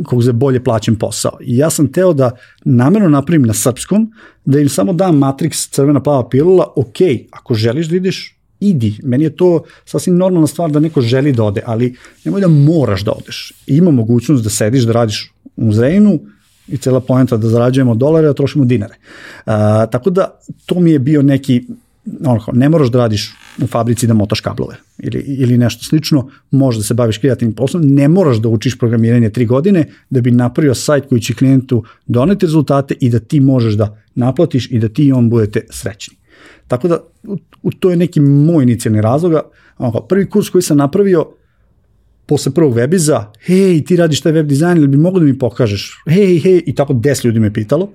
S2: kog za bolje plaćen posao. I ja sam teo da namerno napravim na srpskom, da im samo dam Matrix crvena plava pilula, ok, ako želiš da ideš, idi. Meni je to sasvim normalna stvar da neko želi da ode, ali nemoj da moraš da odeš. Ima mogućnost da sediš, da radiš u Zrejnu i cela poenta da zarađujemo dolare, a trošimo dinare. A, tako da to mi je bio neki onako, ne moraš da radiš u fabrici da motaš kablove ili, ili nešto slično, možeš da se baviš kreativnim poslom, ne moraš da učiš programiranje tri godine da bi napravio sajt koji će klijentu doneti rezultate i da ti možeš da naplatiš i da ti i on budete srećni. Tako da, u, to je neki moj inicijalni razloga. Onako, prvi kurs koji sam napravio, posle prvog webiza, hej, ti radiš taj web dizajn, ili bi mogo da mi pokažeš? Hej, hej, i tako 10 ljudi me pitalo.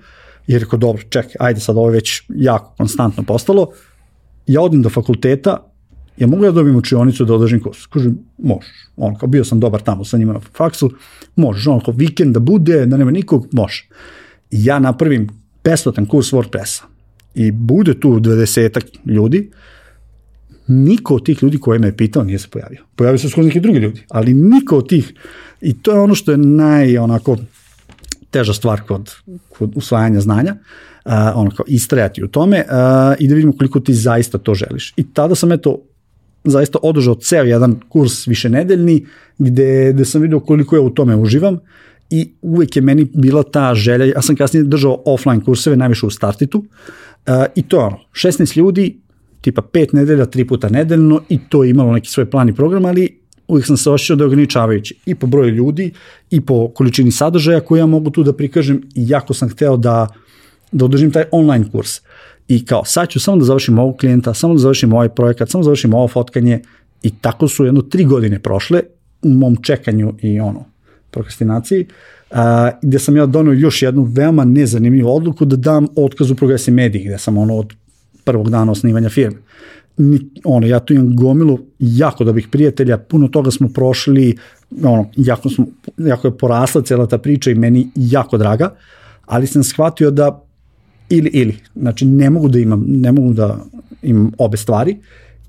S2: I rekao, dobro, čekaj, ajde sad, ovo je već jako konstantno postalo. Ja odim do fakulteta, ja mogu ja dobijem učionicu da održim kurs? Kažem, možeš. On, kao bio sam dobar tamo sa njima na faksu, možeš. On, kao vikend da bude, da nema nikog, može. I ja napravim besplatan kurs WordPressa. I bude tu 20 ljudi, niko od tih ljudi koje me je pitao nije se pojavio. Pojavio se skoro neki drugi ljudi, ali niko od tih. I to je ono što je naj onako teža stvar kod, kod usvajanja znanja, uh, ono kao istrajati u tome uh, i da vidimo koliko ti zaista to želiš. I tada sam eto zaista održao ceo jedan kurs višenedeljni gde, gde sam vidio koliko ja u tome uživam i uvek je meni bila ta želja, ja sam kasnije držao offline kurseve, najviše u startitu, uh, i to je ono, 16 ljudi, tipa 5 nedelja, 3 puta nedeljno i to je imalo neki svoj plan i program, ali uvijek sam se osjećao da je ograničavajući i po broju ljudi i po količini sadržaja koje ja mogu tu da prikažem i jako sam hteo da, da održim taj online kurs. I kao, sad ću samo da završim ovog klijenta, samo da završim ovaj projekat, samo da završim ovo fotkanje i tako su jedno tri godine prošle u mom čekanju i ono, prokrastinaciji, a, gde sam ja donio još jednu veoma nezanimljivu odluku da dam otkaz u Progresi mediji, gde sam ono od prvog dana osnivanja firme. Ono, ja tu imam gomilu jako dobrih prijatelja, puno toga smo prošli, ono, jako, smo, jako je porasla cela ta priča i meni jako draga, ali sam shvatio da ili ili, znači ne mogu da imam, ne mogu da imam obe stvari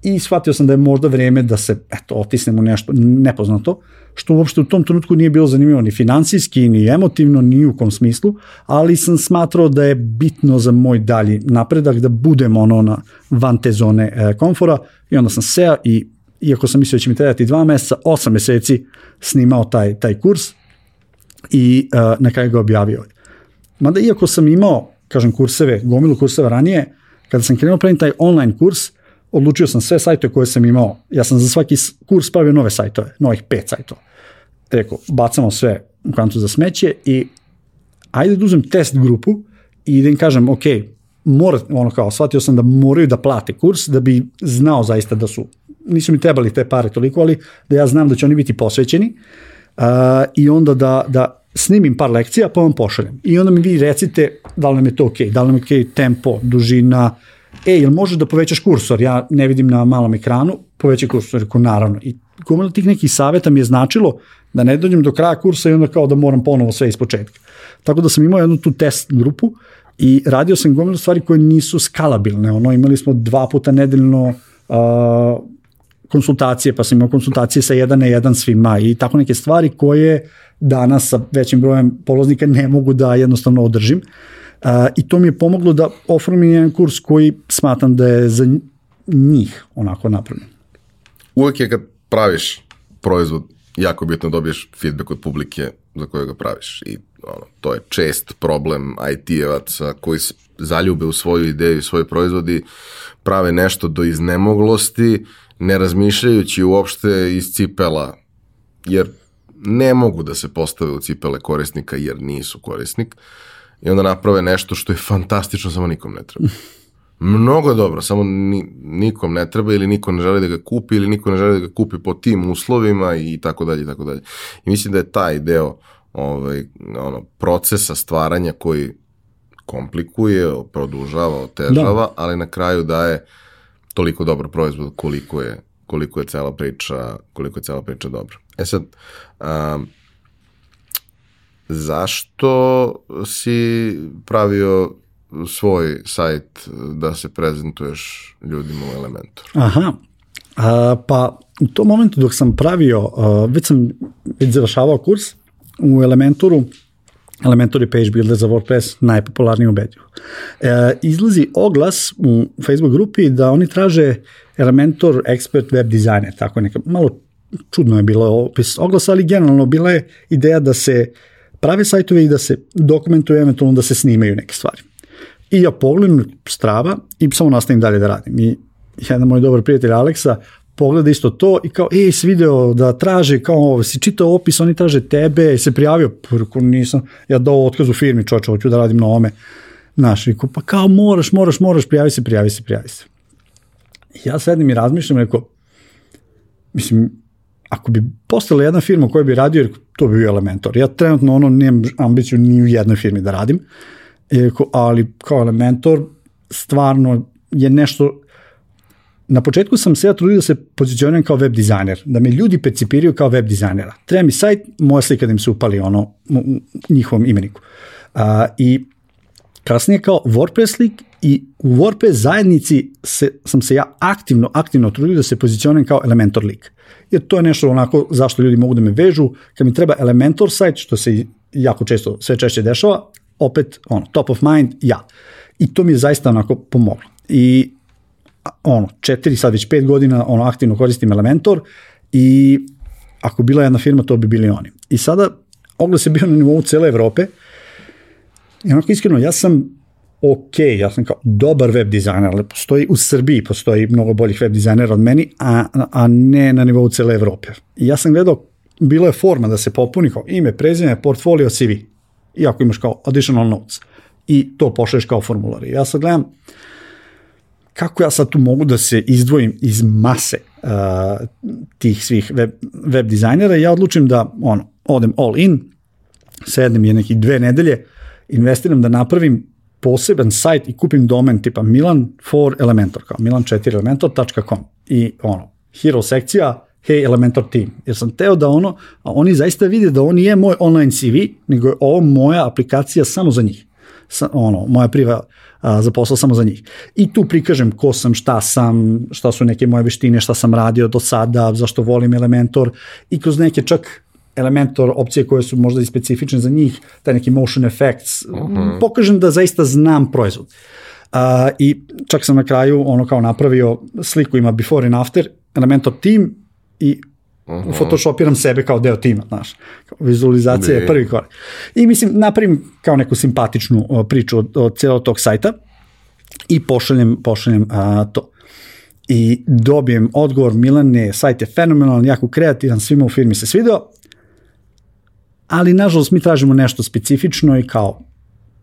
S2: i shvatio sam da je možda vreme da se eto, otisnem u nešto nepoznato, što uopšte u tom trenutku nije bilo zanimljivo ni finansijski, ni emotivno, ni u kom smislu, ali sam smatrao da je bitno za moj dalji napredak da budem ono na van te zone e, komfora i onda sam seo i iako sam mislio da će mi trebati dva meseca, osam meseci snimao taj, taj kurs i e, na kraju ga objavio. Mada iako sam imao, kažem, kurseve, gomilu kurseva ranije, kada sam krenuo pravim taj online kurs, odlučio sam sve sajtove koje sam imao, ja sam za svaki kurs pravio nove sajtove, novih pet sajtova. Rekao, bacamo sve u kantu za smeće i ajde da uzem test grupu i da im kažem, ok, mora, ono kao, shvatio sam da moraju da plate kurs da bi znao zaista da su, nisu mi trebali te pare toliko, ali da ja znam da će oni biti posvećeni uh, i onda da, da snimim par lekcija pa vam pošaljem. I onda mi vi recite da li nam je to ok, da li nam je ok tempo, dužina, uh, e, jel možeš da povećaš kursor? Ja ne vidim na malom ekranu, povećaj kursor, rekao naravno. I gomila tih nekih saveta mi je značilo da ne dođem do kraja kursa i onda kao da moram ponovo sve iz početka. Tako da sam imao jednu tu test grupu i radio sam gomilu stvari koje nisu skalabilne. Ono, imali smo dva puta nedeljno uh, konsultacije, pa sam imao konsultacije sa jedan na jedan svima i tako neke stvari koje danas sa većim brojem polaznika ne mogu da jednostavno održim. Uh, A, I to mi je pomoglo da oformim jedan kurs koji smatram da je za njih onako napravljen.
S1: Uvek je kad praviš proizvod jako bitno da dobiješ feedback od publike za koje ga praviš i ono, to je čest problem IT-evaca koji se zaljube u svoju ideju, svoj proizvodi, prave nešto do iznemoglosti, ne razmišljajući uopšte iz cipela, jer ne mogu da se postave u cipele korisnika jer nisu korisnik. Uh, i onda naprave nešto što je fantastično, samo nikom ne treba. Mnogo dobro, samo ni, nikom ne treba ili niko ne želi da ga kupi ili niko ne želi da ga kupi po tim uslovima i tako dalje i tako dalje. I mislim da je taj deo ovaj, ono, procesa stvaranja koji komplikuje, produžava, otežava, da. ali na kraju daje toliko dobar proizvod koliko je koliko je cela priča, koliko je cela priča dobra. E sad, um, zašto si pravio svoj sajt da se prezentuješ ljudima u Elementor?
S2: Aha, a, pa u tom momentu dok sam pravio, a, već sam već završavao kurs u Elementoru, Elementor je page builder za WordPress najpopularniji u Bedju. E, izlazi oglas u Facebook grupi da oni traže Elementor expert web designer, tako neka, malo čudno je bilo opis oglasa, ali generalno bila je ideja da se prave sajtove i da se dokumentuju, eventualno da se snimaju neke stvari. I ja pogledam strava i samo nastavim dalje da radim. I jedan moj dobar prijatelj Aleksa pogleda isto to i kao, ej, si video da traže, kao, si čitao opis, oni traže tebe, se prijavio, prko nisam, ja dao otkaz u firmi, čoče, hoću da radim na ome. Znaš, i pa kao, moraš, moraš, moraš, prijavi se, prijavi se, prijavi se. Ja sedim i razmišljam, rekao, mislim, ako bi postala jedna firma koja bi radio, to bi bio Elementor. Ja trenutno ono nemam ambiciju ni u jednoj firmi da radim, ali kao Elementor stvarno je nešto na početku sam se ja trudio da se pozicioniram kao web dizajner, da me ljudi percipiraju kao web dizajnera. Treba mi sajt, moja slika da im se upali ono, njihovom imeniku. Uh, I kasnije kao WordPress lik i u WordPress zajednici se, sam se ja aktivno, aktivno trudio da se pozicioniram kao Elementor lik jer to je nešto onako zašto ljudi mogu da me vežu, kad mi treba Elementor site, što se jako često, sve češće dešava, opet, ono, top of mind, ja. I to mi je zaista onako pomoglo. I ono, četiri, sad već pet godina ono, aktivno koristim Elementor i ako bila jedna firma, to bi bili oni. I sada oglas je bio na nivou cele Evrope i onako iskreno, ja sam ok, ja sam kao dobar web dizajner, ali postoji u Srbiji, postoji mnogo boljih web dizajnera od meni, a, a ne na nivou cele Evrope. I ja sam gledao, bilo je forma da se popuni kao ime, prezime, portfolio, CV. I ako imaš kao additional notes. I to pošalješ kao formular. I ja sad gledam, kako ja sad tu mogu da se izdvojim iz mase uh, tih svih web, web dizajnera ja odlučim da ono, odem all in, sedem je nekih dve nedelje, investiram da napravim poseban sajt i kupim domen tipa Milan for Elementor, kao milan4elementor.com i ono, hero sekcija, hey Elementor team, jer sam teo da ono, a oni zaista vide da on nije moj online CV, nego je ovo moja aplikacija samo za njih. Sa, ono, moja priva a, za posao samo za njih. I tu prikažem ko sam, šta sam, šta su neke moje veštine, šta sam radio do sada, zašto volim Elementor i kroz neke čak Elementor opcije koje su možda i specifične za njih, taj neki motion effects, uh mhm. -huh. pokažem da zaista znam proizvod. Uh, I čak sam na kraju ono kao napravio sliku ima before and after, Elementor team i Uh -huh. photoshopiram sebe kao deo tima, znaš. Vizualizacija je prvi korak. I mislim, napravim kao neku simpatičnu o, priču od, od cijelog tog sajta i pošaljem, pošaljem a, to. I dobijem odgovor, Milane, sajt je fenomenalan, jako kreativan, svima u firmi se svideo, ali nažalost mi tražimo nešto specifično i kao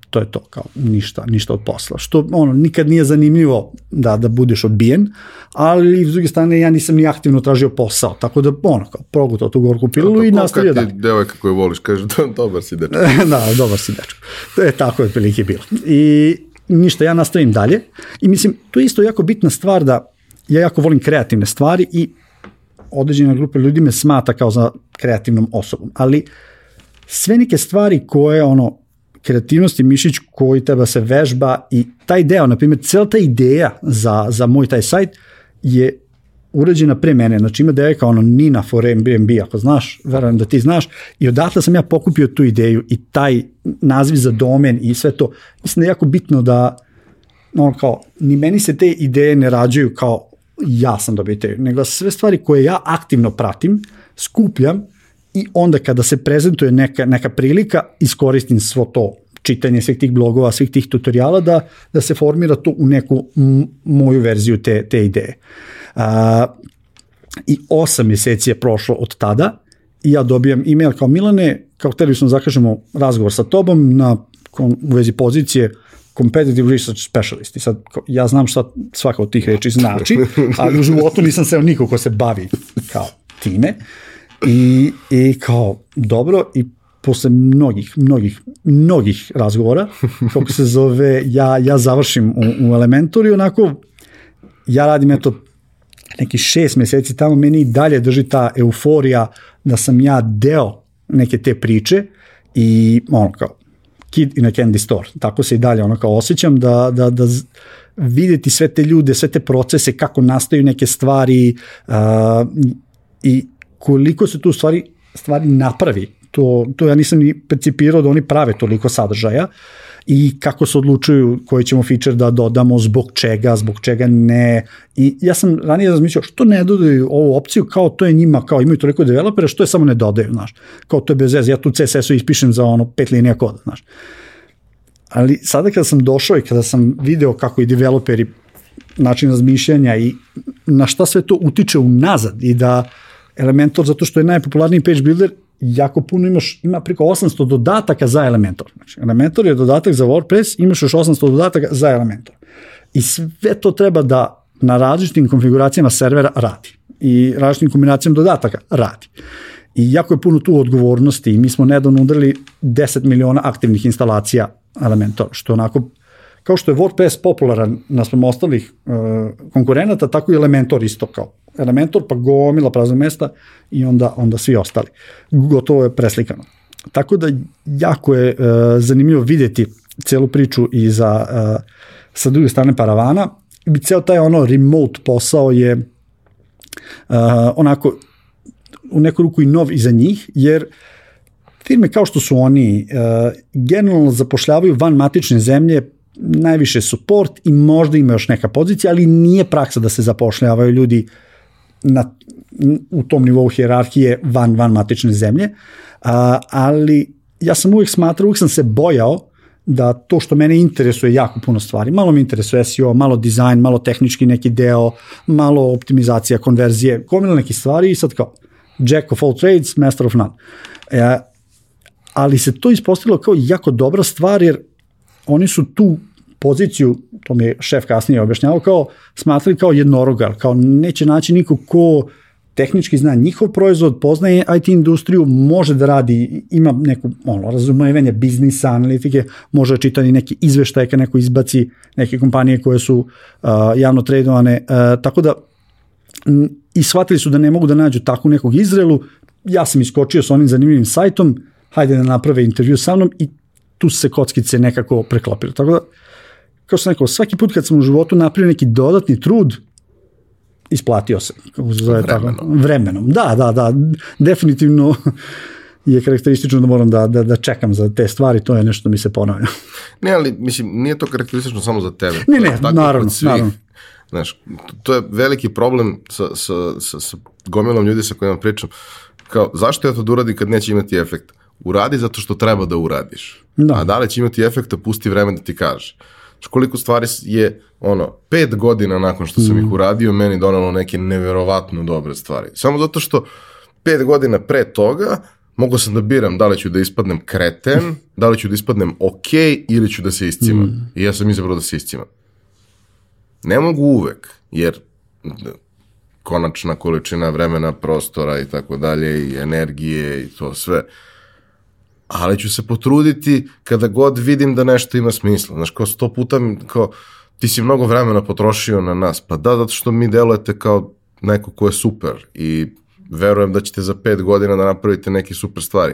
S2: to je to, kao ništa, ništa od posla. Što ono, nikad nije zanimljivo da, da budeš odbijen, ali s druge strane ja nisam ni aktivno tražio posao, tako da ono, kao progutao tu gorku pilu i nastavio
S1: da. Kako ti devojka koju voliš, kaže, dobar si dečko.
S2: da, dobar si dečko. To je tako je prilike bilo. I ništa, ja nastavim dalje i mislim, to je isto jako bitna stvar da ja jako volim kreativne stvari i određena grupa ljudi me smata kao za kreativnom osobom, ali uh, sve neke stvari koje ono kreativnost je mišić koji treba se vežba i taj deo, na primjer, cela ta ideja za, za moj taj sajt je urađena pre mene, znači ima devojka ono Nina for Airbnb, ako znaš, verujem da ti znaš, i odatle sam ja pokupio tu ideju i taj naziv za domen i sve to. Mislim da je jako bitno da ono kao, ni meni se te ideje ne rađaju kao ja sam dobio te, nego sve stvari koje ja aktivno pratim, skupljam i onda kada se prezentuje neka, neka prilika, iskoristim svo to čitanje svih tih blogova, svih tih tutoriala da, da se formira to u neku moju verziju te, te ideje. A, I osam mjeseci je prošlo od tada i ja dobijam email kao Milane, kao hteli smo da zakažemo razgovor sa tobom na u vezi pozicije competitive research specialist. I sad, ja znam šta svaka od tih reči znači, ali u životu nisam seo niko ko se bavi kao time. I, I kao, dobro, i posle mnogih, mnogih, mnogih razgovora, kako se zove, ja, ja završim u, u Elementoru i onako, ja radim eto neki šest meseci tamo, meni i dalje drži ta euforija da sam ja deo neke te priče i ono kao, kid in a candy store. Tako se i dalje ono kao osjećam da, da, da videti sve te ljude, sve te procese, kako nastaju neke stvari uh, i koliko se tu stvari, stvari napravi. To, to ja nisam ni percipirao da oni prave toliko sadržaja i kako se odlučuju koji ćemo feature da dodamo, zbog čega, zbog čega ne. I ja sam ranije razmišljao što ne dodaju ovu opciju, kao to je njima, kao imaju toliko developera, što je samo ne dodaju, znaš. Kao to je bez veze, ja tu CSS-u ispišem za ono pet linija koda, znaš. Ali sada kada sam došao i kada sam video kako i developeri način razmišljanja i na šta sve to utiče unazad i da uh, Elementor zato što je najpopularniji page builder, jako puno imaš, ima preko 800 dodataka za Elementor. Znači, Elementor je dodatak za WordPress, imaš još 800 dodataka za Elementor. I sve to treba da na različitim konfiguracijama servera radi. I različitim kombinacijama dodataka radi. I jako je puno tu odgovornosti i mi smo nedavno udarili 10 miliona aktivnih instalacija Elementor, što onako kao što je WordPress popularan naspram ostalih uh, konkurenata, tako i Elementor isto kao Elementor, pa gomila praznog mesta i onda, onda svi ostali. Gotovo je preslikano. Tako da jako je uh, zanimljivo videti celu priču i za, uh, sa druge strane paravana. I ceo taj ono remote posao je uh, onako u neku ruku i nov i za njih, jer firme kao što su oni uh, generalno zapošljavaju van matične zemlje najviše support i možda ima još neka pozicija, ali nije praksa da se zapošljavaju ljudi na, u tom nivou hjerarhije van, van matične zemlje, a, ali ja sam uvijek smatrao, uvijek sam se bojao da to što mene interesuje jako puno stvari, malo mi interesuje SEO, malo dizajn, malo tehnički neki deo, malo optimizacija, konverzije, gomila neki stvari i sad kao jack of all trades, master of none. E, ali se to ispostavilo kao jako dobra stvar jer oni su tu poziciju, to mi je šef kasnije objašnjavao, kao smatrali kao jednorogal, kao neće naći niko ko tehnički zna njihov proizvod, poznaje IT industriju, može da radi, ima neku ono, razumevanje biznisa, analitike, može da čita i neki izveštaj kad neko izbaci neke kompanije koje su uh, javno tradovane, uh, tako da m, i shvatili su da ne mogu da nađu takvu nekog Izraelu, ja sam iskočio sa onim zanimljivim sajtom, hajde da naprave intervju sa mnom i tu se kockice nekako preklopile. Tako da, kao sam rekao, svaki put kad sam u životu napravio neki dodatni trud, isplatio se.
S1: Zove vremenom.
S2: Tako, vremenom. Da, da, da. Definitivno je karakteristično da moram da, da, da čekam za te stvari, to je nešto mi se ponavlja.
S1: Ne, ali mislim, nije to karakteristično samo za tebe.
S2: Ne, ne, naravno, naravno.
S1: Znaš, to je veliki problem sa, sa, sa, sa gomilom ljudi sa kojima pričam. Kao, zašto ja to da uradi kad neće imati efekt? Uradi zato što treba da uradiš. Da. A da li će imati efekta, pusti vreme da ti kaže. Koliko stvari je, ono, pet godina nakon što sam mm. ih uradio, meni donalo neke neverovatno dobre stvari. Samo zato što pet godina pre toga mogu sam da biram da li ću da ispadnem kreten, da li ću da ispadnem ok ili ću da se iscimam. Mm. I ja sam izabrao da se iscimam. Ne mogu uvek, jer konačna količina vremena, prostora i tako dalje i energije i to sve ali ću se potruditi kada god vidim da nešto ima smisla. Znaš, kao sto puta, kao, ti si mnogo vremena potrošio na nas. Pa da, zato što mi delujete kao neko ko je super i verujem da ćete za pet godina da napravite neke super stvari.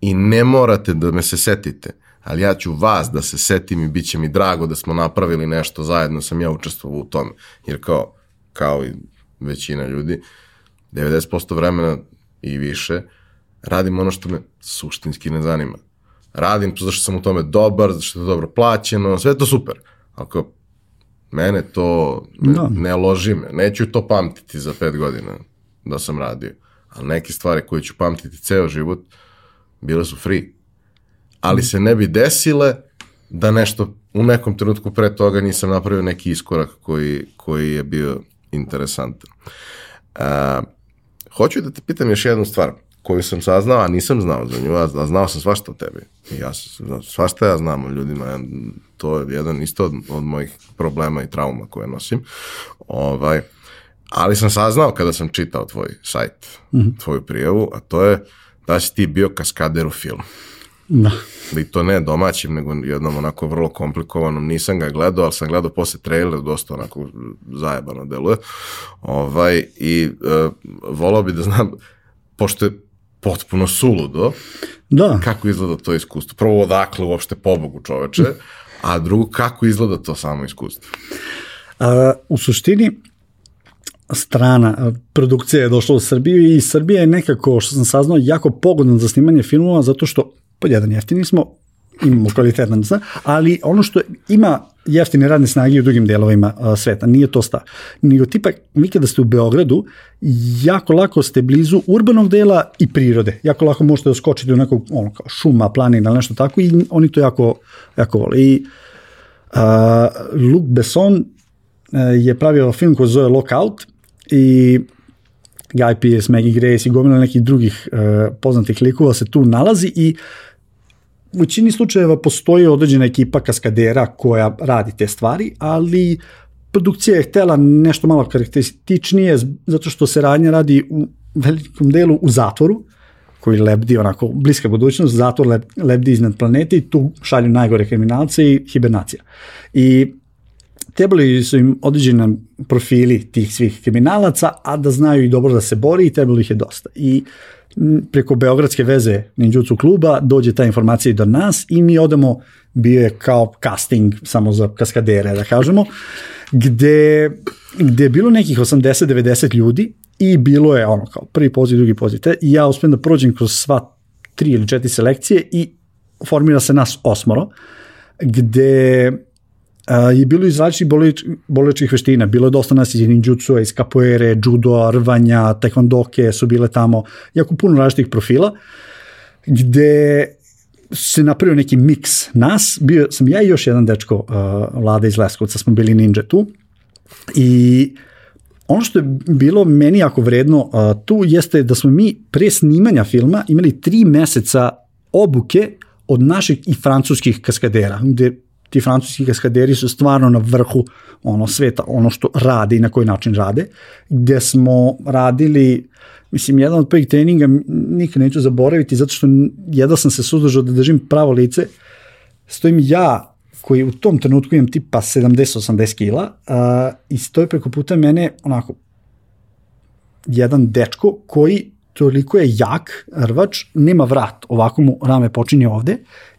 S1: I ne morate da me se setite, ali ja ću vas da se setim i bit će mi drago da smo napravili nešto zajedno, sam ja učestvovao u tome. Jer kao, kao i većina ljudi, 90% vremena i više, radim ono što me suštinski ne zanima. Radim to zašto sam u tome dobar, zašto je to dobro plaćeno, sve je to super. Ako mene to ne, no. Da. ne loži me, neću to pamtiti za pet godina da sam radio. Ali neke stvari koje ću pamtiti ceo život, bile su free. Ali se ne bi desile da nešto u nekom trenutku pre toga nisam napravio neki iskorak koji, koji je bio interesantan. Uh, hoću da te pitam još jednu stvar koju sam saznao, a nisam znao za nju, a znao sam svašta o tebi. I ja svašta ja znam o ljudima, to je jedan isto od, od mojih problema i trauma koje nosim. Ovaj, ali sam saznao kada sam čitao tvoj sajt, mm -hmm. tvoju prijavu, a to je da si ti bio kaskader u filmu.
S2: Da.
S1: I to ne domaćim, nego jednom onako vrlo komplikovanom. Nisam ga gledao, ali sam gledao posle trailer, dosta onako zajebano deluje. Ovaj, I uh, volao bi da znam, pošto je potpuno suludo.
S2: Da.
S1: Kako izgleda to iskustvo? Prvo, odakle uopšte pobogu čoveče, a drugo, kako izgleda to samo iskustvo?
S2: A, u suštini, strana produkcija je došla u Srbiju i Srbija je nekako, što sam saznao, jako pogodna za snimanje filmova zato što, pod jedan jeftini smo, imamo kvalitetan, ali ono što ima jeftine radne snage u drugim delovima sveta, nije to sta. Nego tipa, vi kada ste u Beogradu, jako lako ste blizu urbanog dela i prirode. Jako lako možete da skočite u nekog ono, kao šuma, planina, nešto tako i oni to jako, jako vole. I uh, Luc Besson uh, je pravio film koji zove Lockout i Guy Pearce, Maggie Grace i gomila nekih drugih uh, poznatih likova se tu nalazi i uh, u većini slučajeva postoji određena ekipa kaskadera koja radi te stvari, ali produkcija je htela nešto malo karakterističnije zato što se radnja radi u velikom delu u zatvoru, koji lebdi onako bliska budućnost, zatvor lebdi iznad planete i tu šalju najgore kriminalce i hibernacija. I trebali su im određeni profili tih svih kriminalaca, a da znaju i dobro da se bori i trebalo ih je dosta. I uh, preko Beogradske veze ninjutsu kluba dođe ta informacija i do nas i mi odemo, bio je kao casting samo za kaskadere, da kažemo, gde, gde je bilo nekih 80-90 ljudi i bilo je ono kao prvi poziv, drugi poziv. Te, I ja uspijem da prođem kroz sva tri ili četiri selekcije i formira se nas osmoro, gde je bilo iz različitih bolečih veština. Bilo je dosta nas iz ninjutsu, iz capoeire, judo, rvanja, taekwondoke su bile tamo, jako puno različitih profila, gde se napravio neki miks nas, bio sam ja i još jedan dečko, uh, Vlada iz Leskovca, smo bili ninja tu i ono što je bilo meni jako vredno uh, tu jeste da smo mi pre snimanja filma imali tri meseca obuke od naših i francuskih kaskadera, gde ti francuski kaskaderi su stvarno na vrhu ono sveta, ono što rade i na koji način rade, gde smo radili, mislim, jedan od prvih treninga nikad neću zaboraviti, zato što jedva sam se suzdržao da držim pravo lice, stojim ja, koji u tom trenutku imam tipa 70-80 kila, uh, i stoji preko puta mene, onako, jedan dečko koji toliko je jak rvač, nema vrat, ovako mu rame počinje ovde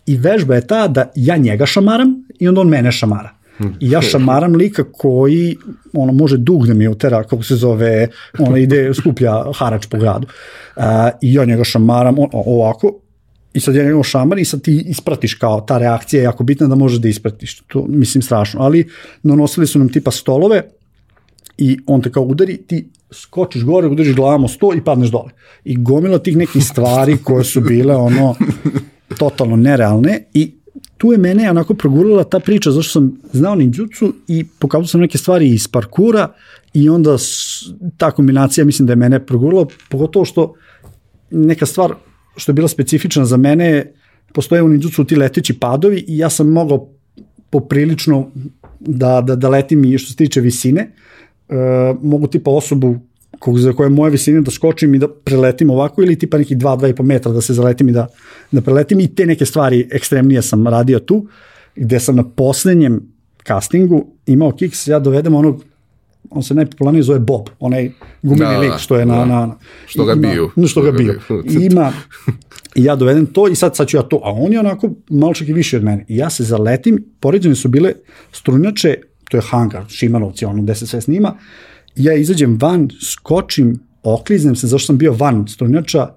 S2: i vežba je ta da ja njega šamaram i onda on mene šamara. I ja šamaram lika koji ono može dug da mi utera, kako se zove, ono ide, skuplja harač po gradu. Uh, I ja njega šamaram on, ovako, i sad ja njega šamar i sad ti ispratiš kao ta reakcija je jako bitna da možeš da ispratiš. To mislim strašno. Ali nanosili su nam tipa stolove i on te kao udari, ti skočiš gore, udariš glavom o sto i padneš dole. I gomila tih nekih stvari koje su bile ono totalno nerealne i tu je mene onako progurala ta priča zašto sam znao ninjutsu i pokazao sam neke stvari iz parkura i onda ta kombinacija mislim da je mene progurala, pogotovo što neka stvar što je bila specifična za mene, postoje u ninjutsu ti leteći padovi i ja sam mogao poprilično da, da, da letim i što se tiče visine, e, mogu tipa osobu za koje moje visine da skočim i da preletim ovako ili tipa neki 2-2,5 metra da se zaletim i da, da preletim i te neke stvari ekstremnije sam radio tu, gde sam na poslednjem castingu imao kiks, ja dovedem onog on se najpopularnije zove Bob, onaj gumeni da, lik što je na... Da. na
S1: što ga biju.
S2: No, što ga biju. Ima, i ja dovedem to i sad, sad ću ja to, a on je onako malo čak i više od mene. I ja se zaletim, poređene su bile strunjače, to je hangar, Šimanovci, ono gde se sve snima, ja izađem van, skočim, okliznem se, zašto sam bio van strunjača,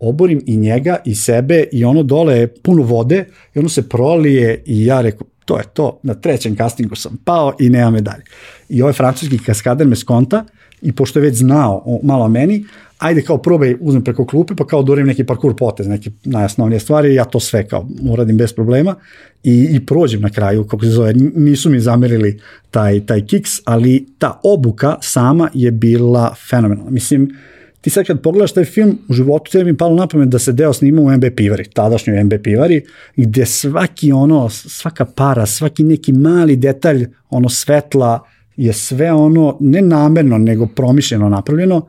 S2: oborim i njega i sebe i ono dole je puno vode i ono se prolije i ja rekao, to je to, na trećem castingu sam pao i nema medalje. I ovaj francuski kaskader me skonta i pošto je već znao malo o meni, ajde kao probaj, uzmem preko klupe, pa kao dorim neki parkour potez, neke najosnovnije stvari, ja to sve kao uradim bez problema i, i prođem na kraju, kako se zove, nisu mi zamerili taj, taj kiks, ali ta obuka sama je bila fenomenalna. Mislim, ti sad kad pogledaš taj film, u životu te mi palo na pamet da se deo snima u MB Pivari, tadašnjoj MB Pivari, gde svaki ono, svaka para, svaki neki mali detalj, ono svetla, je sve ono, ne namerno, nego promišljeno napravljeno,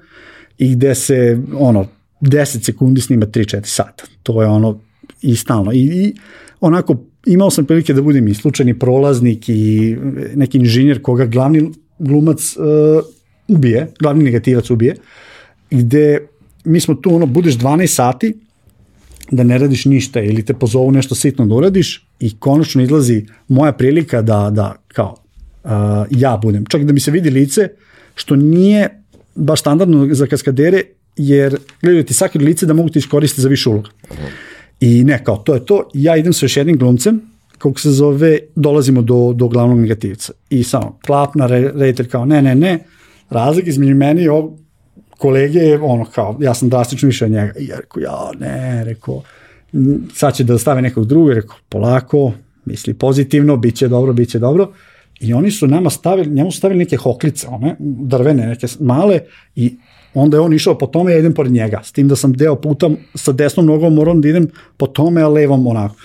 S2: i gde se ono 10 sekundi snima 3-4 sata. To je ono i stalno. I, i onako imao sam prilike da budem i slučajni prolaznik i neki inženjer koga glavni glumac uh, ubije, glavni negativac ubije, gde mi smo tu ono, budeš 12 sati, da ne radiš ništa ili te pozovu nešto sitno da uradiš i konačno izlazi moja prilika da, da kao uh, ja budem, čak da mi se vidi lice, što nije baš standardno za kaskadere, jer gledaju ti svaki lice da mogu ti iskoristiti za više uloga. I ne, kao, to je to. Ja idem sa još jednim glumcem, kako se zove, dolazimo do, do glavnog negativca. I samo, klapna, rejter kao, ne, ne, ne, razlik između meni i ovog kolege je ono kao, ja sam drastično više od njega. I ja rekao, ja, ne, rekao, sad će da stave nekog drugog, rekao, polako, misli pozitivno, bit će dobro, bit će dobro. I oni su nama stavili, njemu stavili neke hoklice, one, drvene, neke male, i onda je on išao po tome, ja idem pored njega. S tim da sam deo puta sa desnom nogom moram da idem po tome, a levom onako.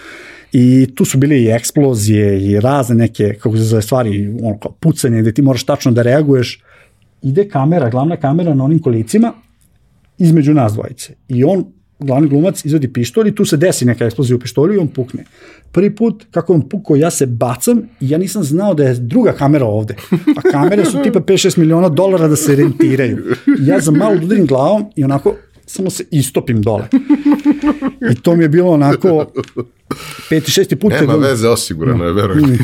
S2: I tu su bile i eksplozije i razne neke, kako se zove stvari, ono kao pucanje, gde ti moraš tačno da reaguješ. Ide kamera, glavna kamera na onim kolicima, između nas dvojice. I on glavni glumac izvadi pištolj i tu se desi neka eksplozija u pištolju i on pukne. Prvi put kako on pukao ja se bacam i ja nisam znao da je druga kamera ovde. A kamere su tipa 5-6 miliona dolara da se rentiraju. Ja za malo udarim glavom i onako samo se istopim dole. I to mi je bilo onako peti, šesti put.
S1: Nema veze, osigurano je, verujem.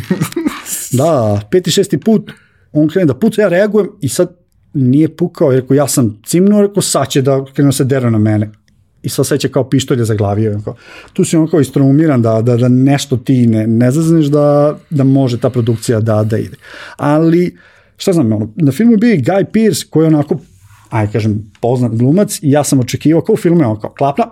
S2: Da, peti, šesti put, on krene da puca, ja reagujem i sad nije pukao, rekao ja sam cimnuo, rekao sad će da krenu da se deru na mene i sva seća kao pištolje za glavio. Kao. Tu si on kao istraumiran da, da, da nešto ti ne, ne zazneš da, da može ta produkcija da, da ide. Ali, šta znam, ono, na filmu je bio i Guy Pearce koji je onako, aj kažem, poznat glumac i ja sam očekivao kao u filmu je on kao klapna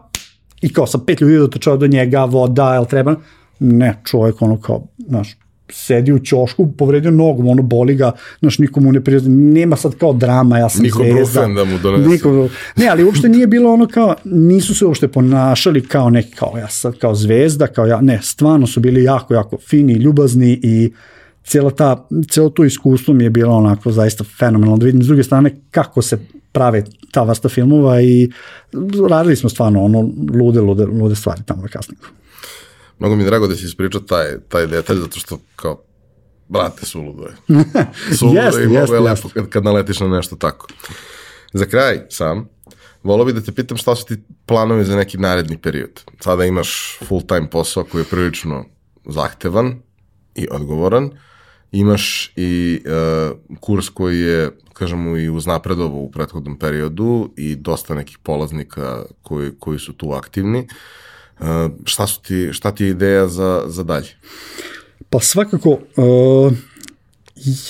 S2: i kao sa pet ljudi dotočao do njega, voda, jel treba? Ne, čovjek ono kao, znaš, sedi u ćošku, povredio nogu, ono boli ga, znaš, nikomu ne prijezda, nema sad kao drama, ja sam
S1: Niko
S2: zvezda.
S1: da mu donese.
S2: Niko, ne, ali uopšte nije bilo ono kao, nisu se uopšte ponašali kao neki, kao ja sad, kao zvezda, kao ja, ne, stvarno su bili jako, jako fini, ljubazni i cijela ta, cijelo to iskustvo mi je bilo onako zaista fenomenalno da vidim s druge strane kako se prave ta vrsta filmova i radili smo stvarno ono lude, lude, lude stvari tamo na kasniku.
S1: Mnogo mi je drago da si ispričao taj, taj detalj, zato što kao, brate, suludo je. Suludo
S2: Jeste,
S1: je i mnogo je lepo kad, kad naletiš na nešto tako. Za kraj sam, volao bi da te pitam šta su ti planovi za neki naredni period. Sada imaš full time posao koji je prilično zahtevan i odgovoran. Imaš i uh, kurs koji je, kažemo, i uznapredovo u prethodnom periodu i dosta nekih polaznika koji, koji su tu aktivni. Uh, šta, su ti, šta ti je ideja za, za dalje?
S2: Pa svakako, uh,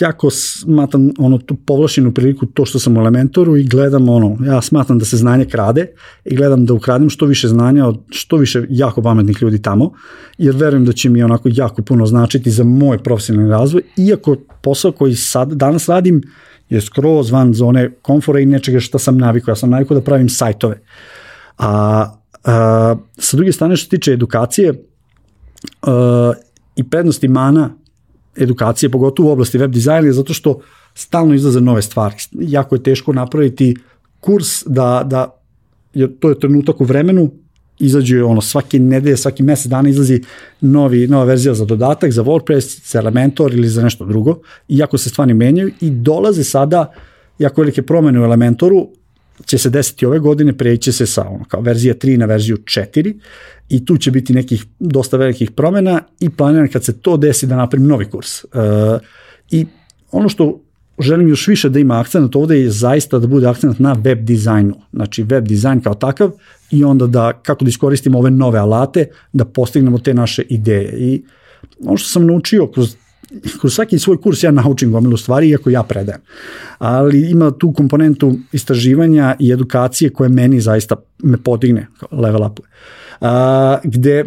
S2: jako smatram ono, tu povlašenu priliku to što sam u Elementoru i gledam ono, ja smatram da se znanje krade i gledam da ukradem što više znanja od što više jako pametnih ljudi tamo, jer verujem da će mi onako jako puno značiti za moj profesionalni razvoj, iako posao koji sad, danas radim je skroz van zone komfora i nečega što sam navikao. Ja sam navikao da pravim sajtove. A, sa druge strane što se tiče edukacije, a, i prednost i mana edukacije, pogotovo u oblasti web dizajna, zato što stalno izlaze nove stvari. Jako je teško napraviti kurs da, da jer to je trenutak u vremenu, izađe ono svake nedelje, svaki mesec dana izlazi novi, nova verzija za dodatak, za WordPress, za Elementor ili za nešto drugo, iako se stvari menjaju i dolaze sada jako velike promene u Elementoru, će se desiti ove godine, preći se sa ono, kao verzija 3 na verziju 4 i tu će biti nekih dosta velikih promena i planiram kad se to desi da napravim novi kurs. E, I ono što želim još više da ima akcent ovde je zaista da bude akcent na web dizajnu. Znači web dizajn kao takav i onda da kako da iskoristimo ove nove alate da postignemo te naše ideje. I ono što sam naučio kroz kroz svaki svoj kurs ja naučim gomilu stvari, iako ja predajem. Ali ima tu komponentu istraživanja i edukacije koje meni zaista me podigne, level up. A, gde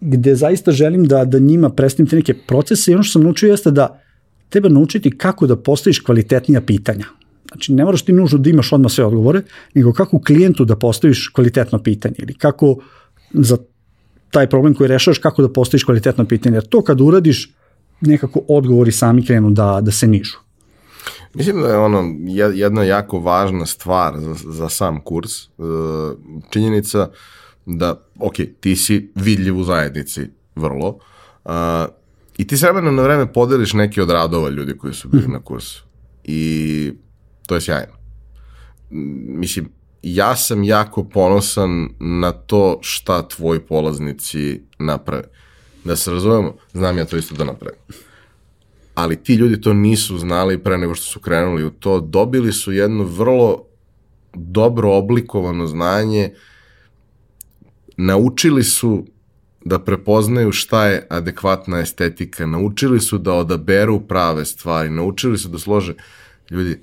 S2: gde zaista želim da, da njima predstavim te neke procese i ono što sam naučio jeste da treba naučiti kako da postaviš kvalitetnija pitanja. Znači, ne moraš ti nužno da imaš odmah sve odgovore, nego kako klijentu da postaviš kvalitetno pitanje ili kako za taj problem koji rešavaš, kako da postaviš kvalitetno pitanje. Jer to kad uradiš, nekako odgovori sami krenu da, da se nižu.
S1: Mislim da je ono jedna jako važna stvar za, za sam kurs, e, činjenica da, ok, ti si vidljiv u zajednici vrlo, a, i ti vremena na vreme podeliš neki od radova ljudi koji su bili na kursu. I to je sjajno. Mislim, ja sam jako ponosan na to šta tvoji polaznici naprave. Da se razumemo, znam ja to isto da napravim. Ali ti ljudi to nisu znali pre nego što su krenuli u to. Dobili su jedno vrlo dobro oblikovano znanje, naučili su da prepoznaju šta je adekvatna estetika, naučili su da odaberu prave stvari, naučili su da slože. Ljudi,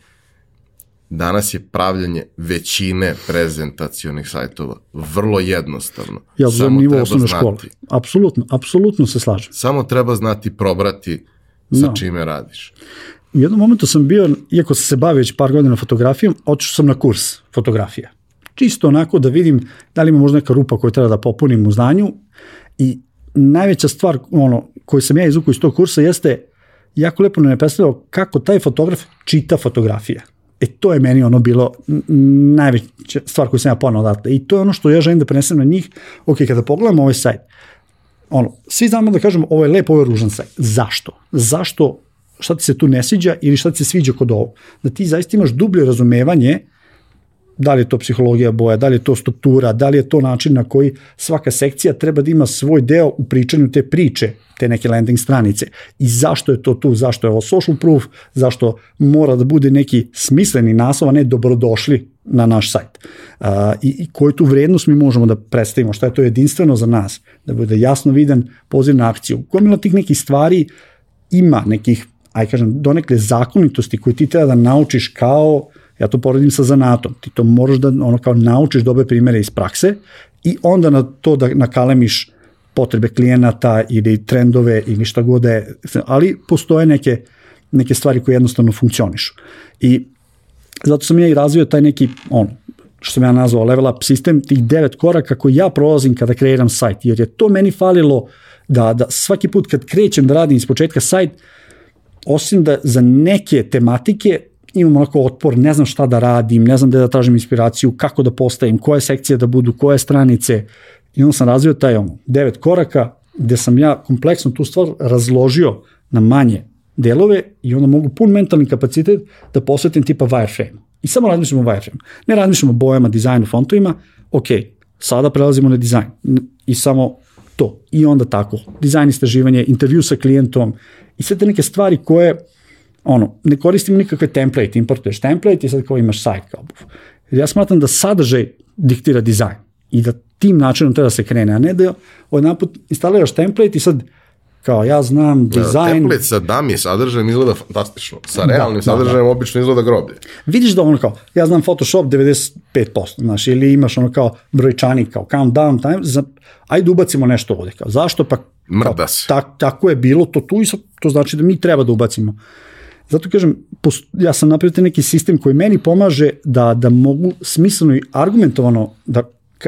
S1: danas je pravljanje većine prezentacionih sajtova vrlo jednostavno.
S2: Ja za nivo osnovne škole. Apsolutno, apsolutno se slažem.
S1: Samo treba znati probrati sa no. čime radiš.
S2: U jednom momentu sam bio, iako sam se bavio već par godina fotografijom, otišao sam na kurs fotografija. Čisto onako da vidim da li ima možda neka rupa koju treba da popunim u znanju i najveća stvar ono, koju sam ja izvukao iz tog kursa jeste jako lepo nam je predstavljao kako taj fotograf čita fotografije. E to je meni ono bilo najveća stvar koju sam ja ponao odatle. I to je ono što ja želim da prenesem na njih. Ok, kada pogledamo ovaj sajt, ono, svi znamo da kažemo ovo je lep, ovo je ružan sajt. Zašto? Zašto? Šta ti se tu ne sviđa ili šta ti se sviđa kod ovo? Da ti zaista imaš dublje razumevanje da li je to psihologija boja, da li je to struktura, da li je to način na koji svaka sekcija treba da ima svoj deo u pričanju te priče, te neke landing stranice. I zašto je to tu, zašto je ovo social proof, zašto mora da bude neki smisleni naslov, a ne dobrodošli na naš sajt. Uh, i, I koju tu vrednost mi možemo da predstavimo, šta je to jedinstveno za nas, da bude jasno vidan poziv na akciju. Gomila tih nekih stvari ima nekih, aj kažem, donekle zakonitosti koje ti treba da naučiš kao Ja to poredim sa zanatom. Ti to moraš da ono kao naučiš dobre primere iz prakse i onda na to da nakalemiš potrebe klijenata ili trendove ili šta god da je, ali postoje neke, neke stvari koje jednostavno funkcionišu. I zato sam ja i razvio taj neki, ono, što sam ja nazvao level up sistem, tih devet koraka koji ja prolazim kada kreiram sajt, jer je to meni falilo da, da svaki put kad krećem da radim iz početka sajt, osim da za neke tematike imam onako otpor, ne znam šta da radim, ne znam gde da tražim inspiraciju, kako da postavim, koje sekcije da budu, koje stranice. I onda sam razvio taj ono, devet koraka, gde sam ja kompleksno tu stvar razložio na manje delove i onda mogu pun mentalni kapacitet da posvetim tipa wireframe. I samo razmišljamo o wireframe. Ne razmišljamo o bojama, dizajnu, fontovima, ok, sada prelazimo na dizajn i samo to. I onda tako, dizajn istraživanje, intervju sa klijentom i sve te neke stvari koje ono, ne koristimo nikakve template, importuješ template i sad kao imaš sajt kao Ja smatram da sadržaj diktira dizajn i da tim načinom treba da se krene, a ne da jedan put instaliraš template i sad kao ja znam da, dizajn...
S1: Template sa dummy sadržajem izgleda fantastično, sa da, realnim da, sadržajem da. obično izgleda groblje.
S2: Vidiš da ono kao, ja znam Photoshop 95%, znaš, ili imaš ono kao brojčanik, kao countdown time, za, ajde ubacimo nešto ovde, kao zašto pa...
S1: Mrda se.
S2: Tak, tako je bilo to tu i sad, to znači da mi treba da ubacimo Zato kažem, ja sam napravio neki sistem koji meni pomaže da, da mogu smisleno i argumentovano da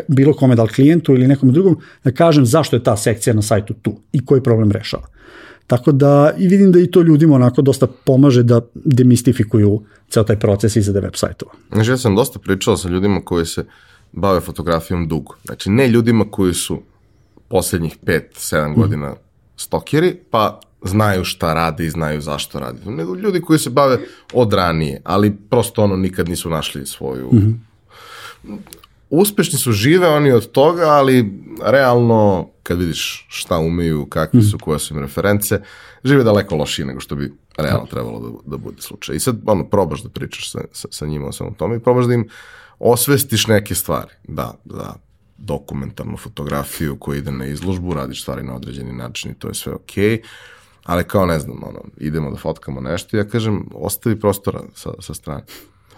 S2: bilo kome, da li klijentu ili nekom drugom, da kažem zašto je ta sekcija na sajtu tu i koji problem rešava. Tako da i vidim da i to ljudima onako dosta pomaže da demistifikuju ceo taj proces izade web sajtova.
S1: Znači ja sam dosta pričao sa ljudima koji se bave fotografijom dugo. Znači ne ljudima koji su poslednjih 5-7 mhm. godina stokeri, pa znaju šta rade i znaju zašto rade. Nego ljudi koji se bave od ranije, ali prosto ono nikad nisu našli svoju... Mm -hmm. Uspešni su, žive oni od toga, ali realno, kad vidiš šta umeju, kakvi -hmm. su, koje su im reference, žive daleko lošije nego što bi realno trebalo da, da bude slučaj. I sad, ono, probaš da pričaš sa, sa, sa njima o samom tome i probaš da im osvestiš neke stvari. Da, da, dokumentarnu fotografiju koja ide na izložbu, radiš stvari na određeni način i to je sve okej. Okay ali kao ne znam, ono, idemo da fotkamo nešto, ja kažem, ostavi prostora sa, sa strane.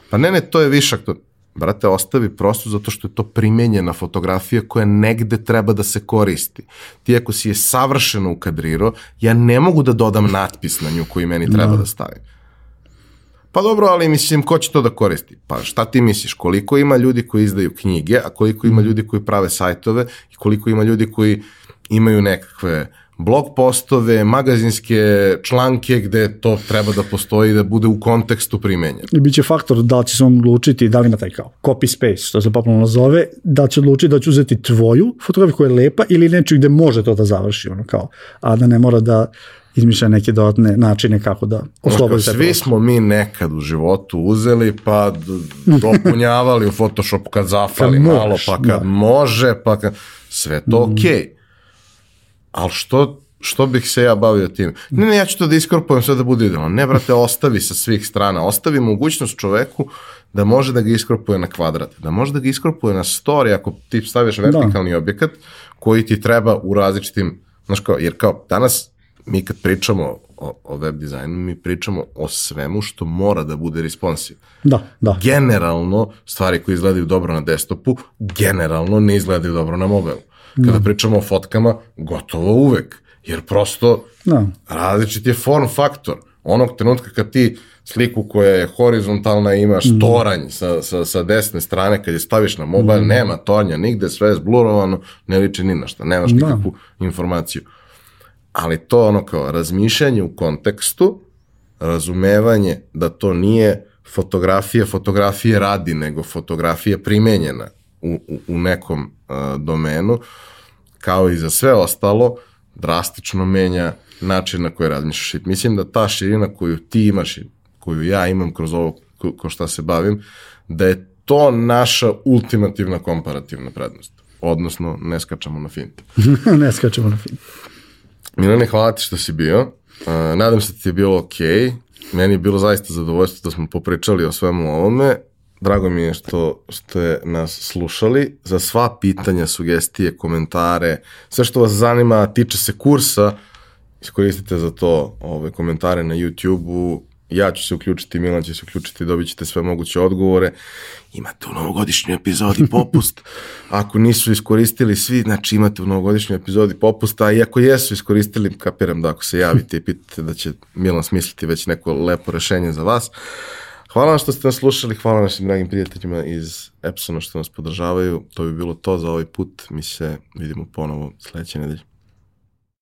S1: Pa ne, ne, to je višak, to, brate, ostavi prostor zato što je to primenjena fotografija koja negde treba da se koristi. Ti ako si je savršeno ukadrirao, ja ne mogu da dodam natpis na nju koji meni treba no. Da. da stavim. Pa dobro, ali mislim, ko će to da koristi? Pa šta ti misliš? Koliko ima ljudi koji izdaju knjige, a koliko ima ljudi koji prave sajtove i koliko ima ljudi koji imaju nekakve blog postove, magazinske članke gde to treba da postoji da bude u kontekstu primenjen.
S2: I biće faktor da li će se on odlučiti da li ima taj kao copy space, što se popularno zove, da će odlučiti da će uzeti tvoju fotografiju koja je lepa ili nečiju gde može to da završi, ono kao, a da ne mora da izmišlja neke dodatne načine kako da oslobodi
S1: Svi prostor. smo mi nekad u životu uzeli pa dopunjavali u Photoshopu kad zafali kad malo, pa kad da. može, pa kad... Sve to mm. okej. Okay ali što, što bih se ja bavio tim? Ne, ne, ja ću to da iskorpujem sve da bude idealno. Ne, brate, ostavi sa svih strana. Ostavi mogućnost čoveku da može da ga iskorpuje na kvadrat, da može da ga iskorpuje na story ako ti staviš da. vertikalni da. objekat koji ti treba u različitim, znaš kao, jer kao danas mi kad pričamo o, o web dizajnu, mi pričamo o svemu što mora da bude responsive.
S2: Da, da.
S1: Generalno, stvari koje izgledaju dobro na desktopu, generalno ne izgledaju dobro na mobilu. Kada da. pričamo o fotkama, gotovo uvek. Jer prosto da. različit je form faktor. Onog trenutka kad ti sliku koja je horizontalna imaš mm. toranj sa, sa, sa desne strane, kad je staviš na mobil, mm. nema tornja nigde, sve je zblurovano, ne liči ni na šta, nemaš da. nikakvu informaciju. Ali to ono kao razmišljanje u kontekstu, razumevanje da to nije fotografija, fotografije radi, nego fotografija primenjena u, u, u nekom uh, domenu, kao i za sve ostalo, drastično menja način na koji razmišljaš. Mislim da ta širina koju ti imaš, koju ja imam kroz ovo ko, šta se bavim, da je to naša ultimativna komparativna prednost. Odnosno, ne skačamo na finte.
S2: ne skačemo na finte.
S1: Milane, hvala ti što si bio. Uh, nadam se da ti je bilo okej. Okay. Meni je bilo zaista zadovoljstvo da smo popričali o svemu ovome. Drago mi je što ste nas slušali. Za sva pitanja, sugestije, komentare, sve što vas zanima, tiče se kursa, iskoristite za to ove komentare na YouTube-u. Ja ću se uključiti, Milan će se uključiti, dobit ćete sve moguće odgovore. Imate u novogodišnjoj epizodi popust. Ako nisu iskoristili svi, znači imate u novogodišnjoj epizodi popusta, a i ako jesu iskoristili, kapiram da ako se javite i pitate da će Milan smisliti već neko lepo rešenje za vas. Hvala vam što ste nas slušali, hvala našim dragim prijateljima iz Epsona što nas podržavaju. To bi bilo to za ovaj put. Mi se vidimo ponovo sledeće nedelje.